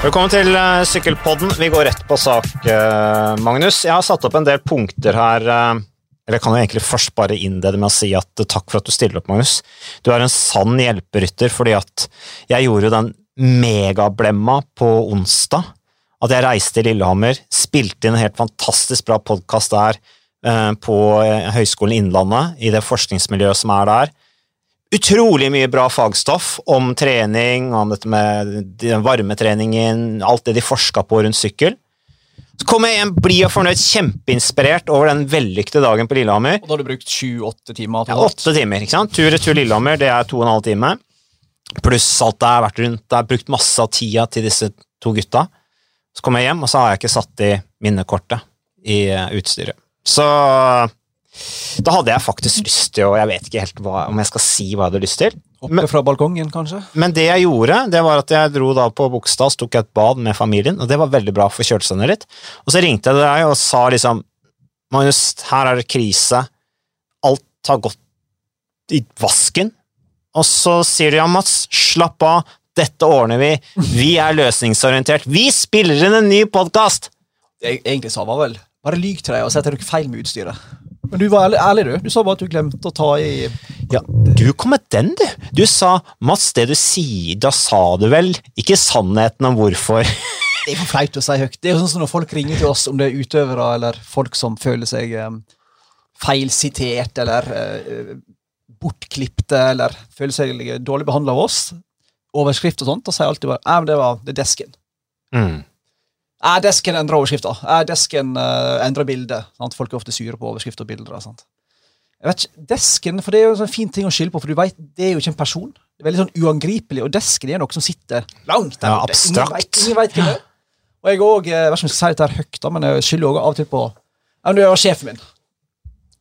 Velkommen til uh, Sykkelpodden. Vi går rett på sak, uh, Magnus. Jeg har satt opp en del punkter her. Uh, eller jeg kan jo egentlig først bare innlede med å si at takk for at du stiller opp, Magnus. Du er en sann hjelperytter, fordi at jeg gjorde jo den megablemma på onsdag. At jeg reiste til Lillehammer, spilte inn en helt fantastisk bra podkast der på Høgskolen Innlandet, i det forskningsmiljøet som er der utrolig mye bra fagstoff om trening, om dette med varmetreningen, alt det de forska på rundt sykkel. Så kom jeg hjem blid og fornøyd, kjempeinspirert over den vellykkede dagen på Lillehammer. Og da har du brukt sju-åtte timer? Ja, åtte timer. ikke sant? Tur-retur Lillehammer, det er to og en halv time. Pluss alt det har vært rundt. Jeg har brukt masse av tida til disse to gutta. Så kom jeg hjem, og så har jeg ikke satt i minnekortet i utstyret. Så da hadde jeg faktisk lyst til, og jeg vet ikke helt hva, om jeg skal si hva jeg hadde lyst til. Oppe fra balkongen, kanskje? Men det jeg gjorde, det var at jeg dro da på Bogstad, tok et bad med familien, og det var veldig bra for kjølelsene litt. Og så ringte jeg deg og sa liksom Magnus, her er det krise. Alt har gått i vasken. Og så sier du ja, Mats, slapp av, dette ordner vi. Vi er løsningsorientert. Vi spiller inn en ny podkast! Jeg egentlig sa, var vel bare lyg til deg og si at det er feil med utstyret. Men du var ærlig, ærlig, du. Du sa bare at du glemte å ta i Ja, du kom med den, du. Du sa Mats, det du sier, da sa du vel ikke sannheten om hvorfor Det er for flaut å si høyt. Det er jo sånn som når folk ringer til oss, om det er utøvere eller folk som føler seg um, feilsitert eller uh, bortklipte eller føler seg dårlig behandla av oss, overskrift og sånt, da sier jeg alltid bare Nei, men det var det desken. mm. Er desken endrer overskrifta. Er desken uh, endrer bildet. Sant? Folk er ofte sure på overskrift og bilder. Sant? Jeg vet ikke, Desken, for det er jo en sånn fin ting å skylde på, for du vet, det er jo ikke en person. Det er veldig sånn uangripelig, og desken er noe som sitter langt der ja, Abstrakt. Ingen vet, hvem det er. Og jeg òg, jeg vet ikke om jeg skal si dette høyt, da, men jeg skylder òg av og til på ja, Du er sjefen min.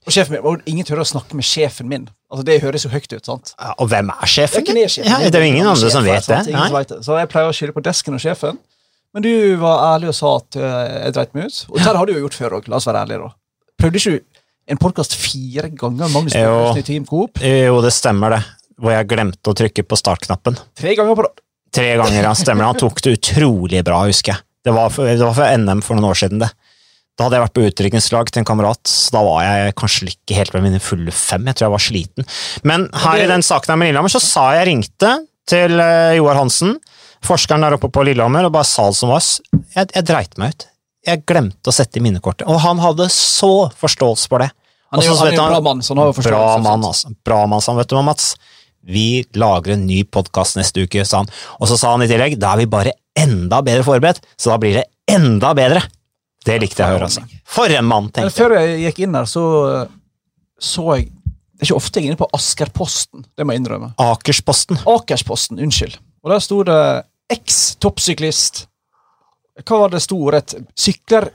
Og sjefen min, og ingen tør å snakke med sjefen min. Altså, Det høres jo høyt ut. sant? Ja, og hvem er sjefen? Hvem er sjefen? Ja, det er jo ingen andre som vet det. Ingen vet det. Så jeg pleier å skylde på desken og sjefen. Men du var ærlig og sa at uh, jeg dreit meg ut. Og dette har du jo gjort før òg, la oss være ærlige, da. Prøvde ikke du en podkast fire ganger? Magnus jo, i Team Coop? jo, det stemmer, det. Hvor jeg glemte å trykke på startknappen. Tre ganger på rad. Tre ganger, ja. Stemmer det. Han tok det utrolig bra, husker jeg. Det var, for, det var for NM for noen år siden, det. Da hadde jeg vært på utdrikningslag til en kamerat, så da var jeg kanskje ikke helt ved mine fulle fem. Jeg tror jeg var sliten. Men her i den saken her med Lillehammer, så sa jeg ringte til uh, Joar Hansen forskeren der oppe på Lillehammer og bare sa det som var. Jeg, jeg dreit meg ut. Jeg glemte å sette i minnekortet. Og han hadde så forståelse for det. Han er jo, han er en bra mann, så han har jo forståelse. Bra mann, altså. Bra mann, sa han. Vet du hva, Mats? Vi lager en ny podkast neste uke, sa han. Og så sa han i tillegg da er vi bare enda bedre forberedt, så da blir det enda bedre. Det likte jeg å høre, altså. For en mann, tenkte jeg. Før jeg gikk inn der, så så jeg Det er ikke ofte jeg er inne på Askerposten, det må jeg innrømme. Akersposten. Akersposten, unnskyld. Og der sto det eks-toppsyklist Hva var det sto rett? Sykler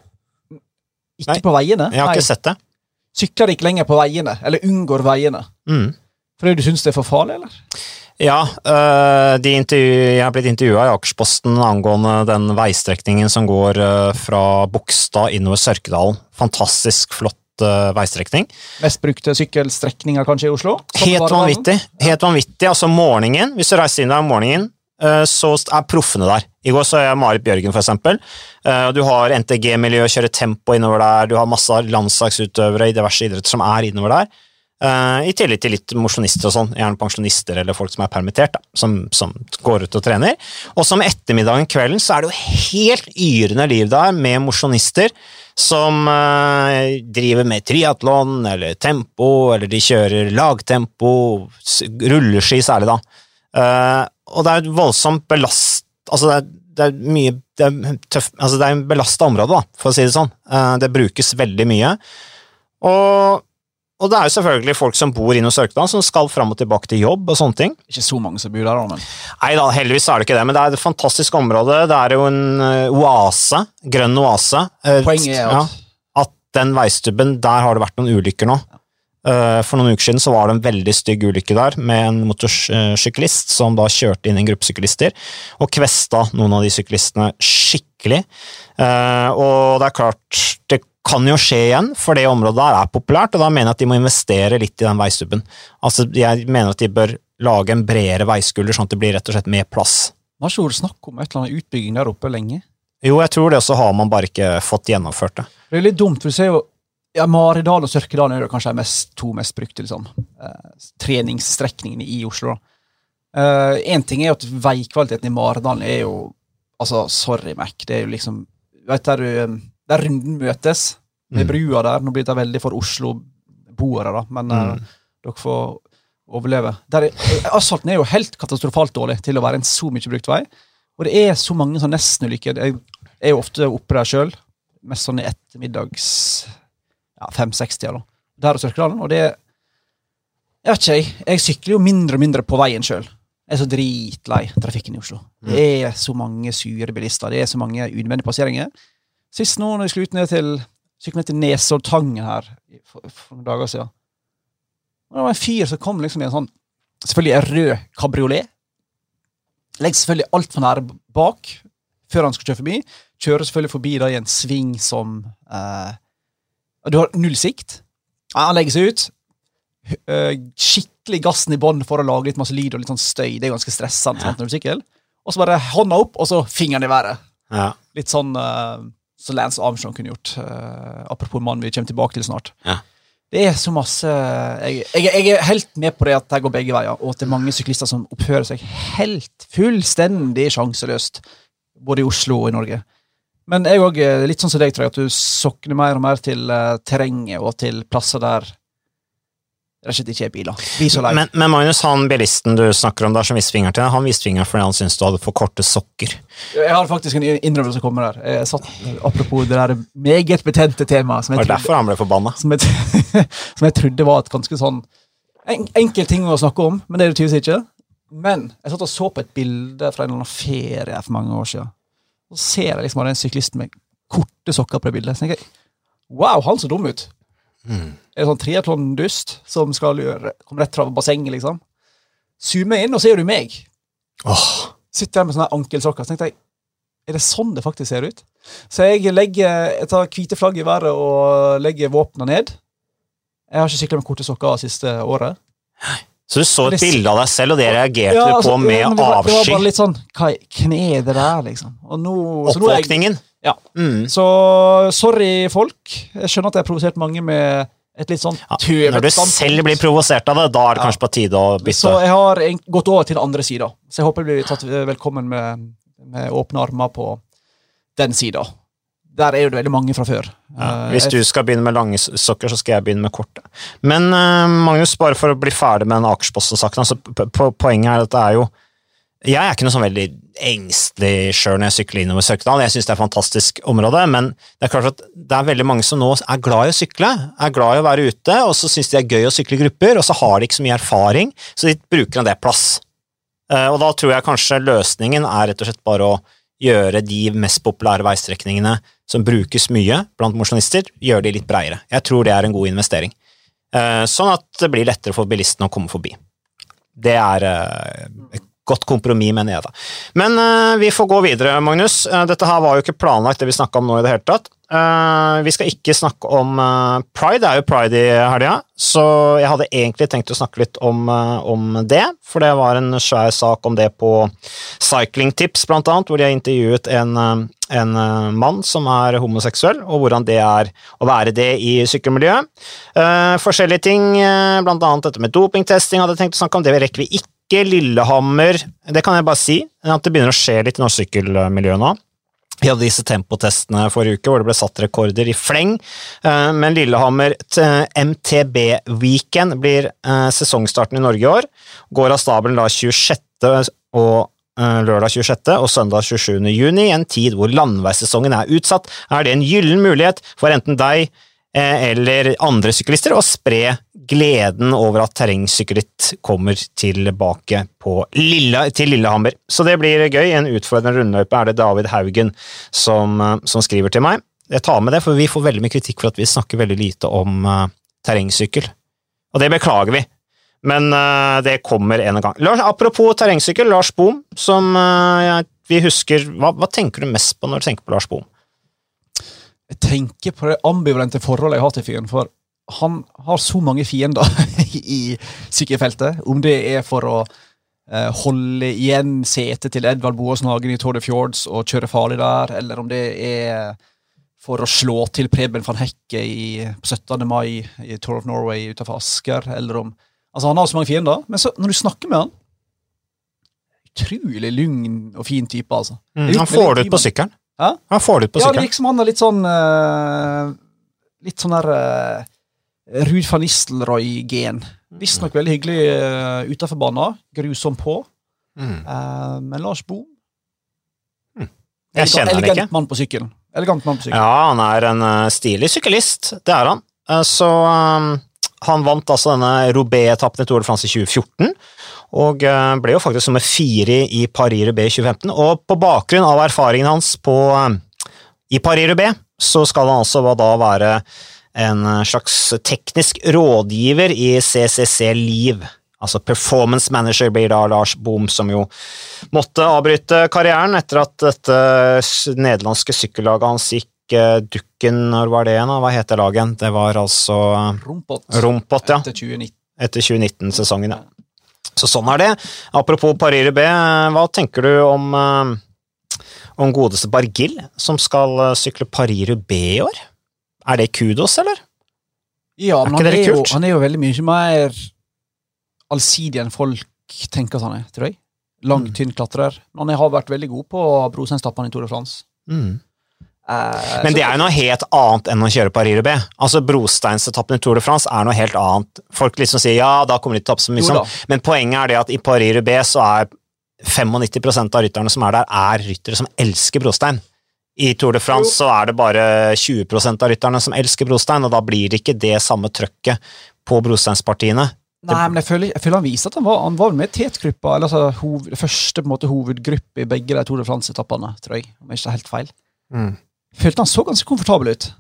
ikke Nei, på veiene? Jeg har Nei. ikke sett det. Sykler ikke lenger på veiene, eller unngår veiene. Mm. Fordi du syns det er for farlig, eller? Ja, øh, jeg har blitt intervjua i Akersposten angående den veistrekningen som går øh, fra Bogstad innover Sørkedalen. Fantastisk flott øh, veistrekning. Mest brukte sykkelstrekninger kanskje i Oslo? Helt vanvittig. Helt vanvittig. Altså morgenen, hvis du reiser inn der om morgenen, Eh, så er proffene der. I går så er jeg Marit Bjørgen, eksempel. Eh, du har NTG-miljø, kjører tempo innover der, du har masse landslagsutøvere i diverse idretter som er innover der. Eh, I tillegg til litt mosjonister og sånn, gjerne pensjonister eller folk som er permittert, da, som, som, går ut og trener. Og som ettermiddagen, kvelden, så er det jo helt yrende liv der med mosjonister som driver med triatlon eller tempo, eller de kjører lagtempo, rulleski særlig, da. Uh, og det er et voldsomt belast... Altså, det er, det er mye det er, tøff, altså det er en belasta område, da, for å si det sånn. Uh, det brukes veldig mye. Og, og, det er jo selvfølgelig folk som bor inne hos Sørkedal, som skal fram og tilbake til jobb og sånne ting. Ikke så mange som bor der, men Nei da, heldigvis er det ikke det, men det er et fantastisk område. Det er jo en uh, oase. Grønn oase. Poenget er at, ja, at den veistubben, der har det vært noen ulykker nå. Eh, for noen uker siden så var det en veldig stygg ulykke der med en motorsyklist som da kjørte inn en gruppe syklister og kvesta noen av de syklistene skikkelig. Eh, og det er klart, det kan jo skje igjen, for det området der er populært, og da mener jeg at de må investere litt i den veistubben. Altså, jeg mener at de bør lage en bredere veiskulder, sånn at det blir rett og slett mer plass. Har ikke vært snakk om et eller annet utbygging der oppe lenge? Jo, jeg tror det, og så har man bare ikke fått gjennomført det. Det er litt dumt, for du ser jo ja, Maridal og Sørkedalen er kanskje de mest, to mest brukte liksom, eh, treningsstrekningene i Oslo. Én ting er jo at veikvaliteten i Maridalen er jo Altså, sorry, Mac. Det er jo liksom vet Der, du, der runden møtes, med Mm. brua der Nå blir det veldig for Oslo-boere, da, men eh, Mm. dere får overleve. Der er, asfalten er jo helt katastrofalt dårlig til å være en så mye brukt vei. Og det er så mange sånn nestenulykker. Jeg er jo ofte oppe der sjøl, mest sånn i ettermiddags ja, fem-seks-tida. da. Der og Sørkedalen. Og det Jeg vet ikke, jeg. Jeg sykler jo mindre og mindre på veien sjøl. Jeg er så dritlei trafikken i Oslo. Det er så mange sure bilister. Det er så mange unødvendige passeringer. Sist nå, når jeg skulle ut ned til sykle ned til Nesoddtangen her for, for noen dager siden. Og det var en fyr som kom liksom i en sånn selvfølgelig en rød kabriolet. Legger selvfølgelig altfor nære bak før han skal kjøre forbi. Kjører selvfølgelig forbi da i en sving som eh, Du har null sikt. Han legger seg ut. Eh, skikkelig gassen i bånn for å lage litt masse lyd og litt sånn støy. Det er ganske stressende Ja. når du sykler. Og så bare hånda opp, og så fingeren i været. Ja. Litt sånn uh, som Lance Armstrong kunne gjort. Uh, apropos mannen vi kommer tilbake til snart. Ja. Det er så masse jeg, jeg, jeg er helt med på det at det går begge veier, og at det er mange syklister som oppfører seg helt fullstendig sjanseløst, både i Oslo og i Norge. Men jeg òg, litt sånn som deg, tror jeg, at du sokner mer og mer til uh, terrenget og til plasser der det rett og slett ikke er biler. Men, men Magnus, han bilisten du snakker om der som viste fingeren til deg, han viste fingeren fordi han syntes du hadde for korte sokker. Jeg har faktisk en innrømmelse som kommer der. Jeg satt, apropos det der meget betente temaet som jeg var trodde som jeg, som jeg trodde var et ganske sånn en, enkel ting å snakke om, men det er det tydeligvis ikke. Men jeg satt og så på et bilde fra en eller annen ferie for mange år siden. Så ser jeg liksom at det er en syklist med korte sokker på det bildet. Så tenker jeg wow, han så dum ut. Mm. Det sånn triatlon-dust som skal gjøre, komme rett fra bassenget, liksom? Zoomer inn, og så er du meg. Åh, Sitter der med sånne ankelsokker. Så tenkte jeg, er det sånn det faktisk ser ut? Så jeg legger, jeg tar hvite flagg i været og legger våpnene ned. Jeg har ikke sykla med korte sokker siste året. Så du så et bilde av deg selv, og det reagerte Ja, du altså, på med ja, det var, Det var bare litt sånn Hva er det der, liksom? Og nå, er jeg, Ja. Mm. så sorry, folk. Jeg skjønner at jeg har provosert mange med et litt sånn Ja, når du standpunkt. selv blir provosert av det, da er det kanskje på tide å Så jeg har gått over til den andre sida. Så jeg håper jeg blir tatt velkommen med, med åpne armer på den sida. Der er jo det veldig mange fra før. Ja, Eh, hvis du skal begynne med lange sokker, så skal jeg begynne med korte. Men eh, Magnus, bare for å bli ferdig med den Akersposten-saken. Altså, po- po- poenget er at det er jo Jeg er ikke noe sånn veldig engstelig sjøl når jeg sykler innover Sørkedal. Jeg syns det er et fantastisk område, men det er klart at det er veldig mange som nå er glad i å sykle. Er glad i å være ute, og så syns de det er gøy å sykle i grupper, og så har de ikke så mye erfaring, så de bruker en del plass. Eh, Og da tror jeg kanskje løsningen er rett og slett bare å gjøre de mest populære veistrekningene som brukes mye blant mosjonister, gjør de litt breiere. Jeg tror det er en god investering. Eh, Sånn at det blir lettere for bilistene å komme forbi. Det er eh, et godt kompromiss, mener jeg da. Men uh, vi får gå videre, Magnus. Uh, Dette her var jo ikke planlagt, det vi snakka om nå i det hele tatt. Uh, vi skal ikke snakke om pride, det er jo pride i helga, så jeg hadde egentlig tenkt å snakke litt om, om det, for det var en svær sak om det på Cycling Tips, blant annet, hvor de har intervjuet en, en mann som er homoseksuell, og hvordan det er å være det i sykkelmiljøet. Forskjellige ting, blant annet dette med dopingtesting hadde jeg tenkt å snakke om, det rekker vi ikke. Lillehammer, det kan jeg bare si, at det begynner å skje litt i norsk sykkelmiljø nå. Vi hadde disse tempotestene forrige uke hvor det ble satt rekorder i fleng, eh, men Lillehammer til MTB-weekend blir eh, sesongstarten i Norge i år. Går av stabelen da 26. og eh, lørdag 26. og søndag 27. juni, i en tid hvor landeveissesongen er utsatt, er det en gyllen mulighet for enten deg eller andre syklister og spre gleden over at terrengsykkelritt kommer tilbake Lille, til Lillehammer. Så det blir gøy. En utfordrende rundløype er det David Haugen som, eh, som skriver til meg. Jeg tar med det, for vi får veldig mye kritikk for at vi snakker veldig lite om uh, terrengsykkel. Og det beklager vi. Men uh, det kommer en gang. Lars, apropos terrengsykkel, Lars Bohm, som uh, vi husker hva, hva tenker du mest på når du tenker på Lars Bohm? Jeg tenker på det ambivalente forholdet jeg har til fyren, for han har så mange fiender i sykkelfeltet. Om det er for å eh, holde igjen setet til Edvard Boasen Hagen i Tour de Fjords og kjøre farlig der, eller om det er for å slå til Preben van Hekke i, på 17. mai i Tour of Norway utenfor Asker, eller om Altså, han har så mange fiender, men så, når du snakker med han Utrolig lugn og fin type, altså. Mm, han får det ut på sykkelen. Hæ? Han får det ut på Ja, det sykkelen. virker som han er litt sånn uh, Litt sånn der uh, Ruud van Nistelrooy-gen. Visstnok veldig hyggelig uh, utafor banen. Grusom på. Mm. Uh, men Lars Bohm Jeg kjenner Elegant ikke. mann på sykkelen. Elegant mann på sykkelen. Ja, han er en uh, stilig syklist, det er han. Eh, så um, han vant altså denne Robé-etappen i Tour de France i 2014, og eh, ble jo faktisk nummer fire i Paris-Roubaix i 2015. Og på bakgrunn av erfaringen hans på, eh, i Paris-Roubaix, så skal han altså da være en eh, slags teknisk rådgiver i CCC Liv. Altså Performance Manager blir da Lars Boom, som jo måtte avbryte karrieren etter at dette nederlandske sykkellaget hans gikk dukken Når var det igjen? Hva heter laget? Det var altså Rumpot. Ja. Etter 2019. Etter 2019-sesongen, ja. Så sånn er det. Apropos Paris-Roubaix, eh, hva tenker du om, eh, om godeste Bargill, som skal eh, sykle Paris-Roubaix i år? Er det kudos, eller? Ja, Er men ikke han er, jo, han er jo veldig mye mer allsidig enn folk tenker at han er, tror jeg. Lang, Mm. tynn klatrer. Men han har vært veldig god på brosteinstappene i Tour de France. Mm. Eh, Men det er jo noe helt annet enn å kjøre Paris-Roubaix. Altså, Brosteinsetappen i Tour de France er noe helt annet. Folk liksom sier ja, da kommer de til å tape så mye, Jo men poenget er det at i Paris-Roubaix så er 95% av rytterne som er der, er ryttere som elsker brostein. I Tour de France så er det bare 20% av rytterne som elsker brostein, og da blir det ikke det samme trøkket på brosteinspartiene. Nei, men jeg føler, jeg føler han viser at han var, han var med i tetgruppa, eller altså hoved, første på en måte, hovedgruppe i begge de Tour de France-etappene, tror jeg. Om jeg ikke er helt feil. Følte han så ganske komfortabel ut.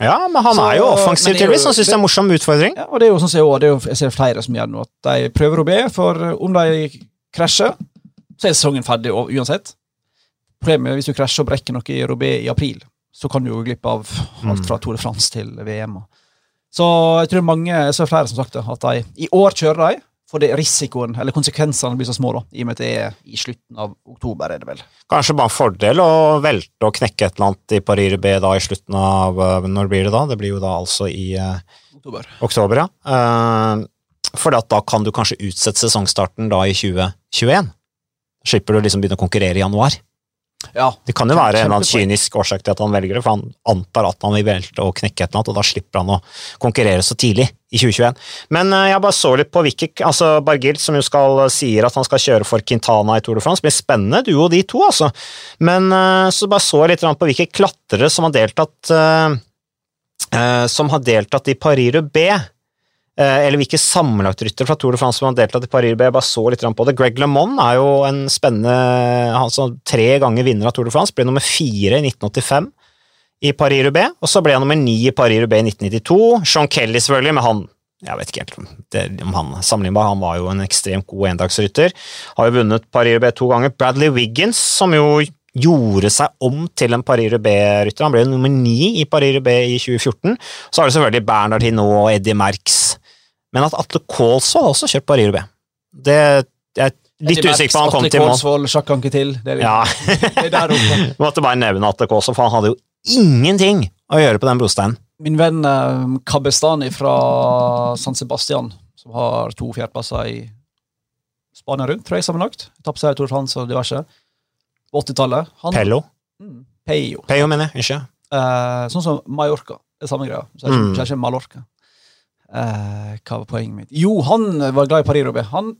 Ja, men han Så- er jo offensiv, det tydeligvis. Han syns det er en morsom utfordring. Ja, og det er jo sånn som jeg, det jeg ser flere som gjør nå, at de prøver å be, for om de krasjer, så er sesongen ferdig uansett. Problemet er hvis du krasjer og brekker noe i Robé i april, så kan du jo glippe av alt fra Tour de France til VM. Så jeg tror mange, jeg ser flere som sagt det, at de i år kjører de, for det risikoen, eller konsekvensene blir så små da, i og med at det er i slutten av oktober, er det vel. Kanskje bare fordel å velte og knekke et eller annet i Paris B da i slutten av eh, Når blir det da? Det blir jo da altså i eh, Oktober. oktober, ja. Uh, for da kan du kanskje utsette sesongstarten da i 2021. Slipper du liksom begynne å konkurrere i januar. Ja, Det kan jo være en eller annen kynisk årsak til at han velger det, for han antar at han vil velte og knekke et eller annet, og da slipper han å konkurrere så tidlig i 2021. Men eh, jeg bare så litt på Vikik, altså Bargilt som jo skal, sier at han skal kjøre for Quintana i Tour de France. Det blir spennende du og de to, altså. Men eh, så bare så litt på hvilke klatrere som har deltatt eh, eh, som har deltatt i Paris-Roubaix. Eh, eller hvilke sammenlagtryttere fra Tour de France som har deltatt i Paris-Roubaix. Jeg bare så litt på det. Greg LeMond er jo en spennende Han som tre ganger vinner av Tour de France. Ble nummer fire i 1985 i Paris-Roubaix, og så ble han nummer ni i Paris-Roubaix i 1992. Sean Kelly, selvfølgelig, men han jeg vet ikke helt om, han sammenlignbar, han var jo en ekstremt god endagsrytter. Har jo vunnet Paris-Roubaix to ganger. Bradley Wiggins, som jo gjorde seg om til en Paris-Roubaix-rytter. Han ble nummer ni i Paris-Roubaix i 2014. Så har du selvfølgelig Bernard Hinault og Eddie Merckx. Men at Atle Kaalsvold har også kjørt Paris-Roubaix. Det jeg er litt usikker på han kom til. til mål. Atle han ikke til. Det er, litt- Ja. det er der. Måtte bare nevne Atle Kaalsvold, for han hadde jo ingenting å gjøre på den brosteinen. Min venn eh, Kabestani fra San Sebastian, som har to fjerdeplasser i Spania rundt, tror jeg, sammenlagt. Etappeseier i Tour de France og diverse. På 80-tallet. Han- Pello. Mm, Peyo. Peyo, mener jeg. Ikke? Eh, sånn som Mallorca. Det er samme greia. Så jeg ikke, mm. ikke Mallorca. Eh, hva var poenget mitt? Jo, han var glad i Paris-Roubaix. Han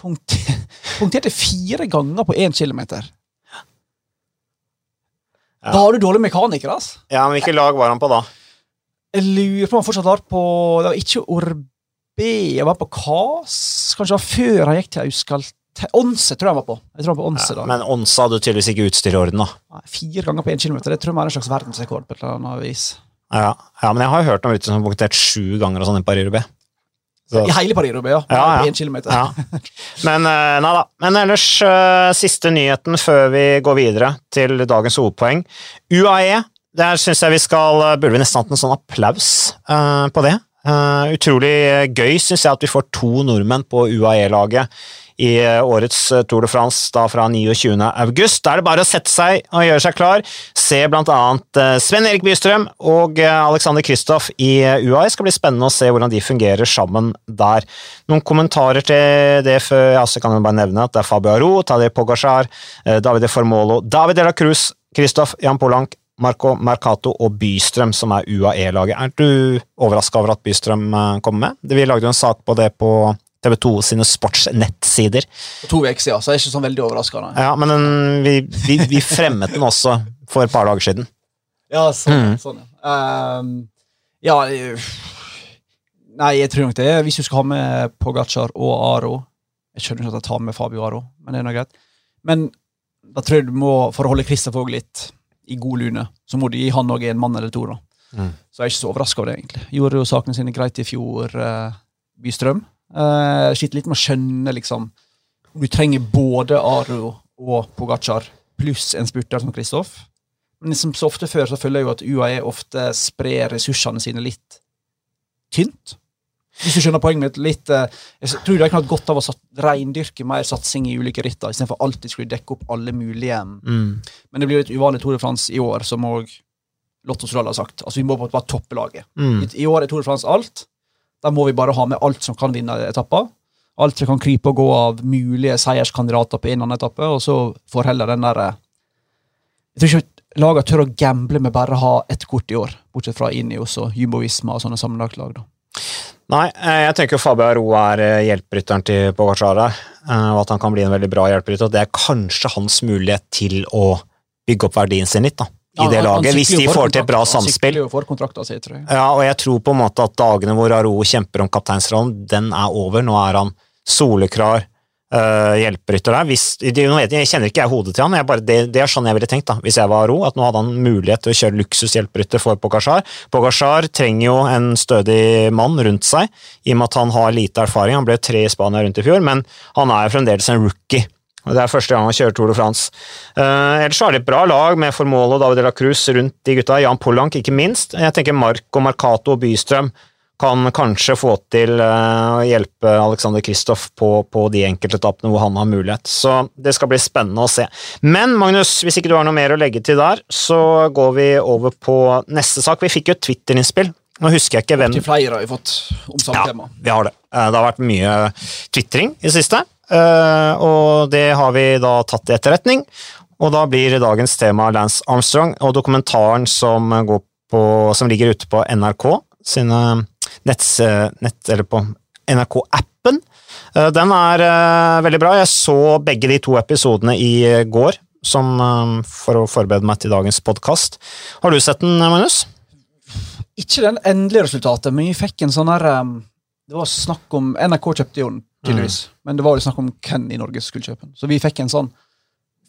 punkter, punkterte fire ganger på én kilometer. Ja. Da har du dårlig mekaniker, ass. Ja, men hvilket lag var han på da? Jeg lurer på om han fortsatt var på Det var ikke Orbe, han var på Kas. Kanskje det var før han gikk til Auskalthe Onse tror jeg han var på. Jeg tror han var på Onse Ja, men Onse hadde tydeligvis ikke utstyr i orden, da. Nei, Fire ganger på én kilometer. Det tror jeg er en slags verdensrekord. på et eller annet vis. Ja, ja men jeg har jo hørt om ryttere som har punktert sju ganger og sånn i Paris-Rubé. Så- I hele Paris-Rubé, ja. Ja, ja. Kilometer. Ja. Men eh, nei da. Men ellers, eh, siste nyheten før vi går videre til dagens hovedpoeng. UAE, der syns jeg vi skal eh, Burde vi nesten hatt en sånn applaus uh, på det. Uh, utrolig gøy, syns jeg, at vi får to nordmenn på UAE-laget i eh, årets eh, Tour de France da fra 29. august. Da er det bare å sette seg og gjøre seg klar. Se blant annet eh, Sven Erik Bystrøm og Alexander Kristoff i UAE. Det skal bli spennende å se hvordan de fungerer sammen der. Noen kommentarer til det før ja, så kan jeg bare nevne at det er Fabio Aro, Tadej Pogacar, eh, Davide Formolo, David de la Cruz, Kristoff, Jan Polank, Marco Mercato og Bystrøm, som er UAE-laget. Er du overraska over at Bystrøm kommer med? Vi lagde jo en sak på det på TV 2 sine sportsnettsider. For to uker siden, så er ikke sånn veldig overraskende. Ja, men den, vi, vi, vi fremmet den også for et par dager siden. Ja, sånn, Mm. sånn ja. Ehm, ja eh, Nei, jeg tror nok det. Hvis du skal ha med Pogacar og Aro Jeg skjønner ikke at jeg tar med Fabio Aro, men det er nå greit. Men da tror jeg du må, for å holde Fogh litt i god lune, så må du gi han òg en mann eller to. da. Mm. Så jeg er ikke så overraska over det, egentlig. Gjorde jo sakene sine greit i fjor, eh, Bystrøm. Uh, Sliter litt med å skjønne, liksom Du trenger både Aro og Pogacar pluss en spurter som Kristoff. Men som så ofte før så føler jeg jo at UAE ofte sprer ressursene sine litt tynt. Hvis du skjønner poenget mitt. litt, eh, Jeg tror de kunne hatt godt av å reindyrke mer satsing i ulike ritter, istedenfor alltid skulle dekke opp alle mulige Mm. Men det blir et uvanlig Tour de France i år, som òg Lotto Soral har sagt. Altså Vi må bare toppe laget. Mm. I, I år er Tour de France alt. Da må vi bare ha med alt som kan vinne etapper. Alt som kan krype og gå av mulige seierskandidater på en eller annen etappe, og så får heller den derre Jeg tror ikke lagene tør å gamble med bare å ha ett kort i år, bortsett fra Ineos og Jumbo Visma og sånne sammenlagtlag. da. Nei, eh, jeg tenker Fabio Aro er eh, hjelperytteren til Pogacara, eh, og at han kan bli en veldig bra hjelperytter. Det er kanskje hans mulighet til å bygge opp verdien sin litt, da, i det laget, hvis de får til et bra samspill. si. Ja, og jeg tror på en måte at dagene hvor Aro kjemper om kapteinsrollen, den er over. Nå er han soleklar uh, hjelperytter der. Hvis, vet jeg, kjenner ikke jeg hodet til han, jeg bare, det, det er sånn jeg ville tenkt da, hvis jeg var Aro, at nå hadde han mulighet til å kjøre luksushjelperytter for Pogacar. Pogacar trenger jo en stødig mann rundt seg, i og med at han har lite erfaring. Han ble tre i Spania rundt i fjor, men han er jo fremdeles en rookie. Det er første gang han kjører Tour de France. Uh, ellers har de et bra lag med Formolo og David de la Cruz rundt de gutta. Jan Pollank, ikke minst. Jeg tenker Marco Marcato og Bystrøm kan kanskje få til eh, å hjelpe Alexander Kristoff på, på de enkeltetappene hvor han har mulighet. Så det skal bli spennende å se. Men Magnus, hvis ikke du har noe mer å legge til der, så går vi over på neste sak. Vi fikk jo et Twitter-innspill. Nå husker jeg ikke hvem Til flere har vi fått om samme ja, tema. vi har det. Eh, Det har vært mye tvitring i det siste, og det har vi da tatt i etterretning. Og da blir dagens tema Lance Armstrong og dokumentaren som, på, som ligger ute på NRK sine netts, nett, eller på NRK-appen. Eh, Den er eh, veldig bra. Jeg så begge de to episodene i eh, går som, eh, for å forberede meg til dagens podkast. Har du sett den, Magnus? Ikke den endelige resultatet, men vi fikk en sånn her Det var snakk om NRK kjøpte jo den, tydeligvis. Men det var jo snakk om hvem i Norge som skulle kjøpe den. Så vi fikk en sånn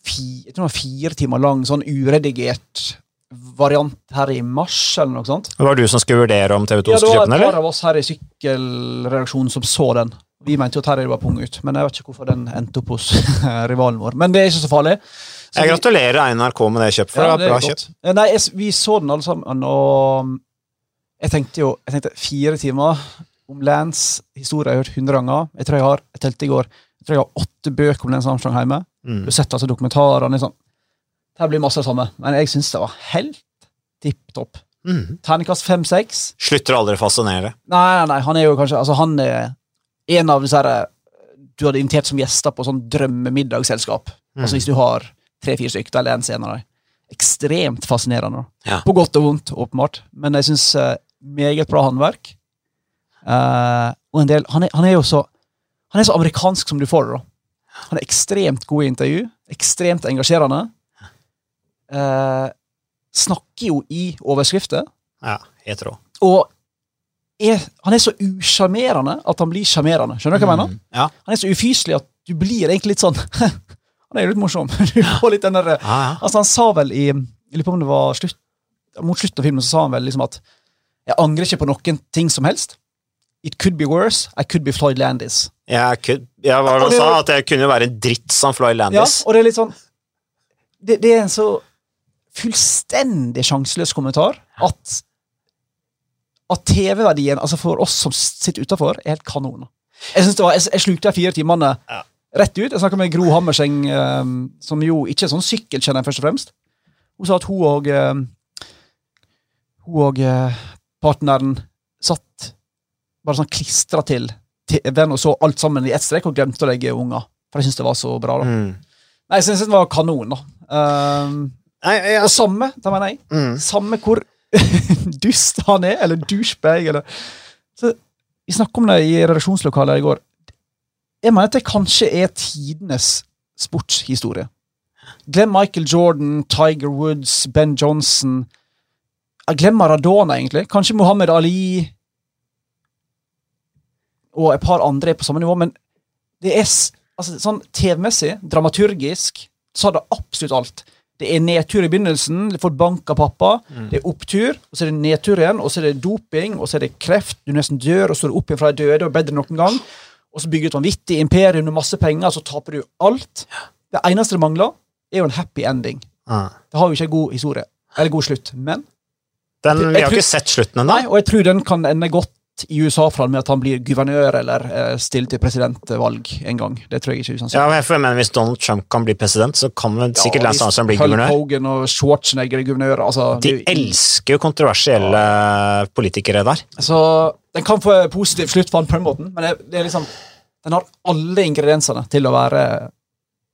fi, det var fire timer lang, sånn uredigert variant her i mars, eller noe sånt. Det var du som skulle vurdere om TV2 Ja, det skulle var kjøpe den, et par av oss her i sykkelredaksjonen som så den. Vi mente jo at Terje var pung ut, men jeg vet ikke hvorfor den endte opp hos rivalen vår. Men det er ikke så farlig. Så Jeg vi- gratulerer NRK med det kjøpet, for Ja, det var bra kjøpt. Eh, Nei, jeg, vi så den alle sammen, og jeg tenkte jo jeg tenkte fire timer om Lance historie jeg har hørt hundre ganger. Jeg tror jeg har jeg telte i går, jeg tror jeg har åtte bøker om Lance Armstrong hjemme. Mm. Du har sett altså dokumentarene. Sånn. Her blir masse det samme, men jeg syns det var helt tipp topp. Mm. Terningkast fem-seks. Slutter aldri å fascinere. Nei, nei, nei, han er jo kanskje altså Han er en av disse her eh, du hadde invitert som gjester på sånn drømmemiddagselskap. Mm. Altså Hvis du har tre-fire stykker, eller en scene av dem. Ekstremt fascinerende. Ja. På godt og vondt, åpenbart. Men jeg syns uh, meget bra håndverk. Eh, og en del han er, han er jo så Han er så amerikansk som du får det. da. Han er ekstremt god i intervju. Ekstremt engasjerende. Uh, snakker jo i overskrifter. Ja, helt rå. Og er, han er så usjarmerende at han blir sjarmerende. Skjønner du hva jeg mener? Mm. Ja. Han er så ufyselig at du blir egentlig litt sånn Han er jo litt morsom. Du får litt den der, Ja, ja. altså Han sa vel i Jeg lurer på om det var slutt, mot slutten av filmen så sa han vel liksom at jeg angrer ikke på noen ting som helst. It could be worse. I could be Floyd Landis. Jeg, kun- jeg var sa at jeg kunne være en dritt som Floyd Landis. Ja, og det er litt sånn Det, det er en så fullstendig sjanseløs kommentar at at TV-verdien altså for oss som sitter utafor, er helt kanon. Jeg, synes det var, jeg, jeg slukte de fire timene Ja. rett ut. Jeg snakka med Gro Hammerseng, um, som jo ikke er sånn sykkelkjenner, først og fremst. Hun sa at hun og um, hun og uh, partneren satt bare sånn klistra til til den og så alt sammen i ett strek og glemte å legge unger. For jeg syns det var så bra. da. Mm. Nei, jeg synes det var kanon, da. Um, Nei, jeg, og samme, da mener jeg. mm. Samme hvor dust han er, eller douchebag, eller så, Vi snakket om det i redaksjonslokalet i går. Jeg mener at det kanskje er tidenes sportshistorie. Glem Michael Jordan, Tiger Woods, Ben Johnson. Glem Maradona, egentlig. Kanskje Muhammed Ali. Og et par andre er på samme nivå, men det er altså, sånn TV-messig, dramaturgisk, så har det absolutt alt. Det er nedtur i begynnelsen, du får bank av pappa. Det er opptur, og så er det nedtur igjen, og så er det doping, og så er det kreft, du nesten dør, og så er du opp igjen fra de døde og bedre enn noen gang. Og så bygger du et vanvittig imperium med masse penger, så taper du alt. Det eneste det mangler, er jo en happy ending. Ah. Det har jo ikke en god historie, eller god slutt, men Den, vi har ikke sett slutten ennå. Og jeg tror den kan ende godt i USA fra med at han blir guvernør eller eh, stiller til presidentvalg en gang. Det tror jeg ikke er Ja, men Hvis Donald Trump kan bli president, så kan vel sikkert Lance Armstrong bli guvernør. Hogan og Schwarzenegger er guvernør. Altså, De det er elsker jo kontroversielle politikere der. Så den kan få en positiv slutt for han på den måten, men det, det liksom den har alle ingrediensene til å være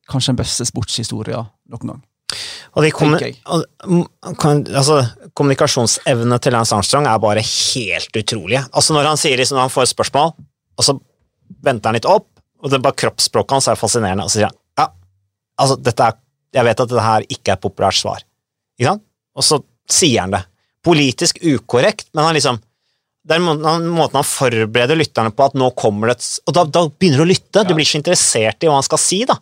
kanskje den beste sportshistoria noen gang. Og de kommu- Tenker jeg. og, mm, altså, kommunikasjonsevne til Lance Armstrong er bare helt utrolige. Altså Når han sier liksom, når han får et spørsmål, og så venter han litt opp, og det er bare kroppsspråket hans er fascinerende, og så sier han ja, altså dette er, jeg vet at dette her ikke er et populært svar. Ikke sant? Og så sier han det. Politisk ukorrekt, men han liksom det er måten han forbereder lytterne på at nå kommer det et Og da, da begynner du å lytte, du blir ikke interessert i hva han skal si, da.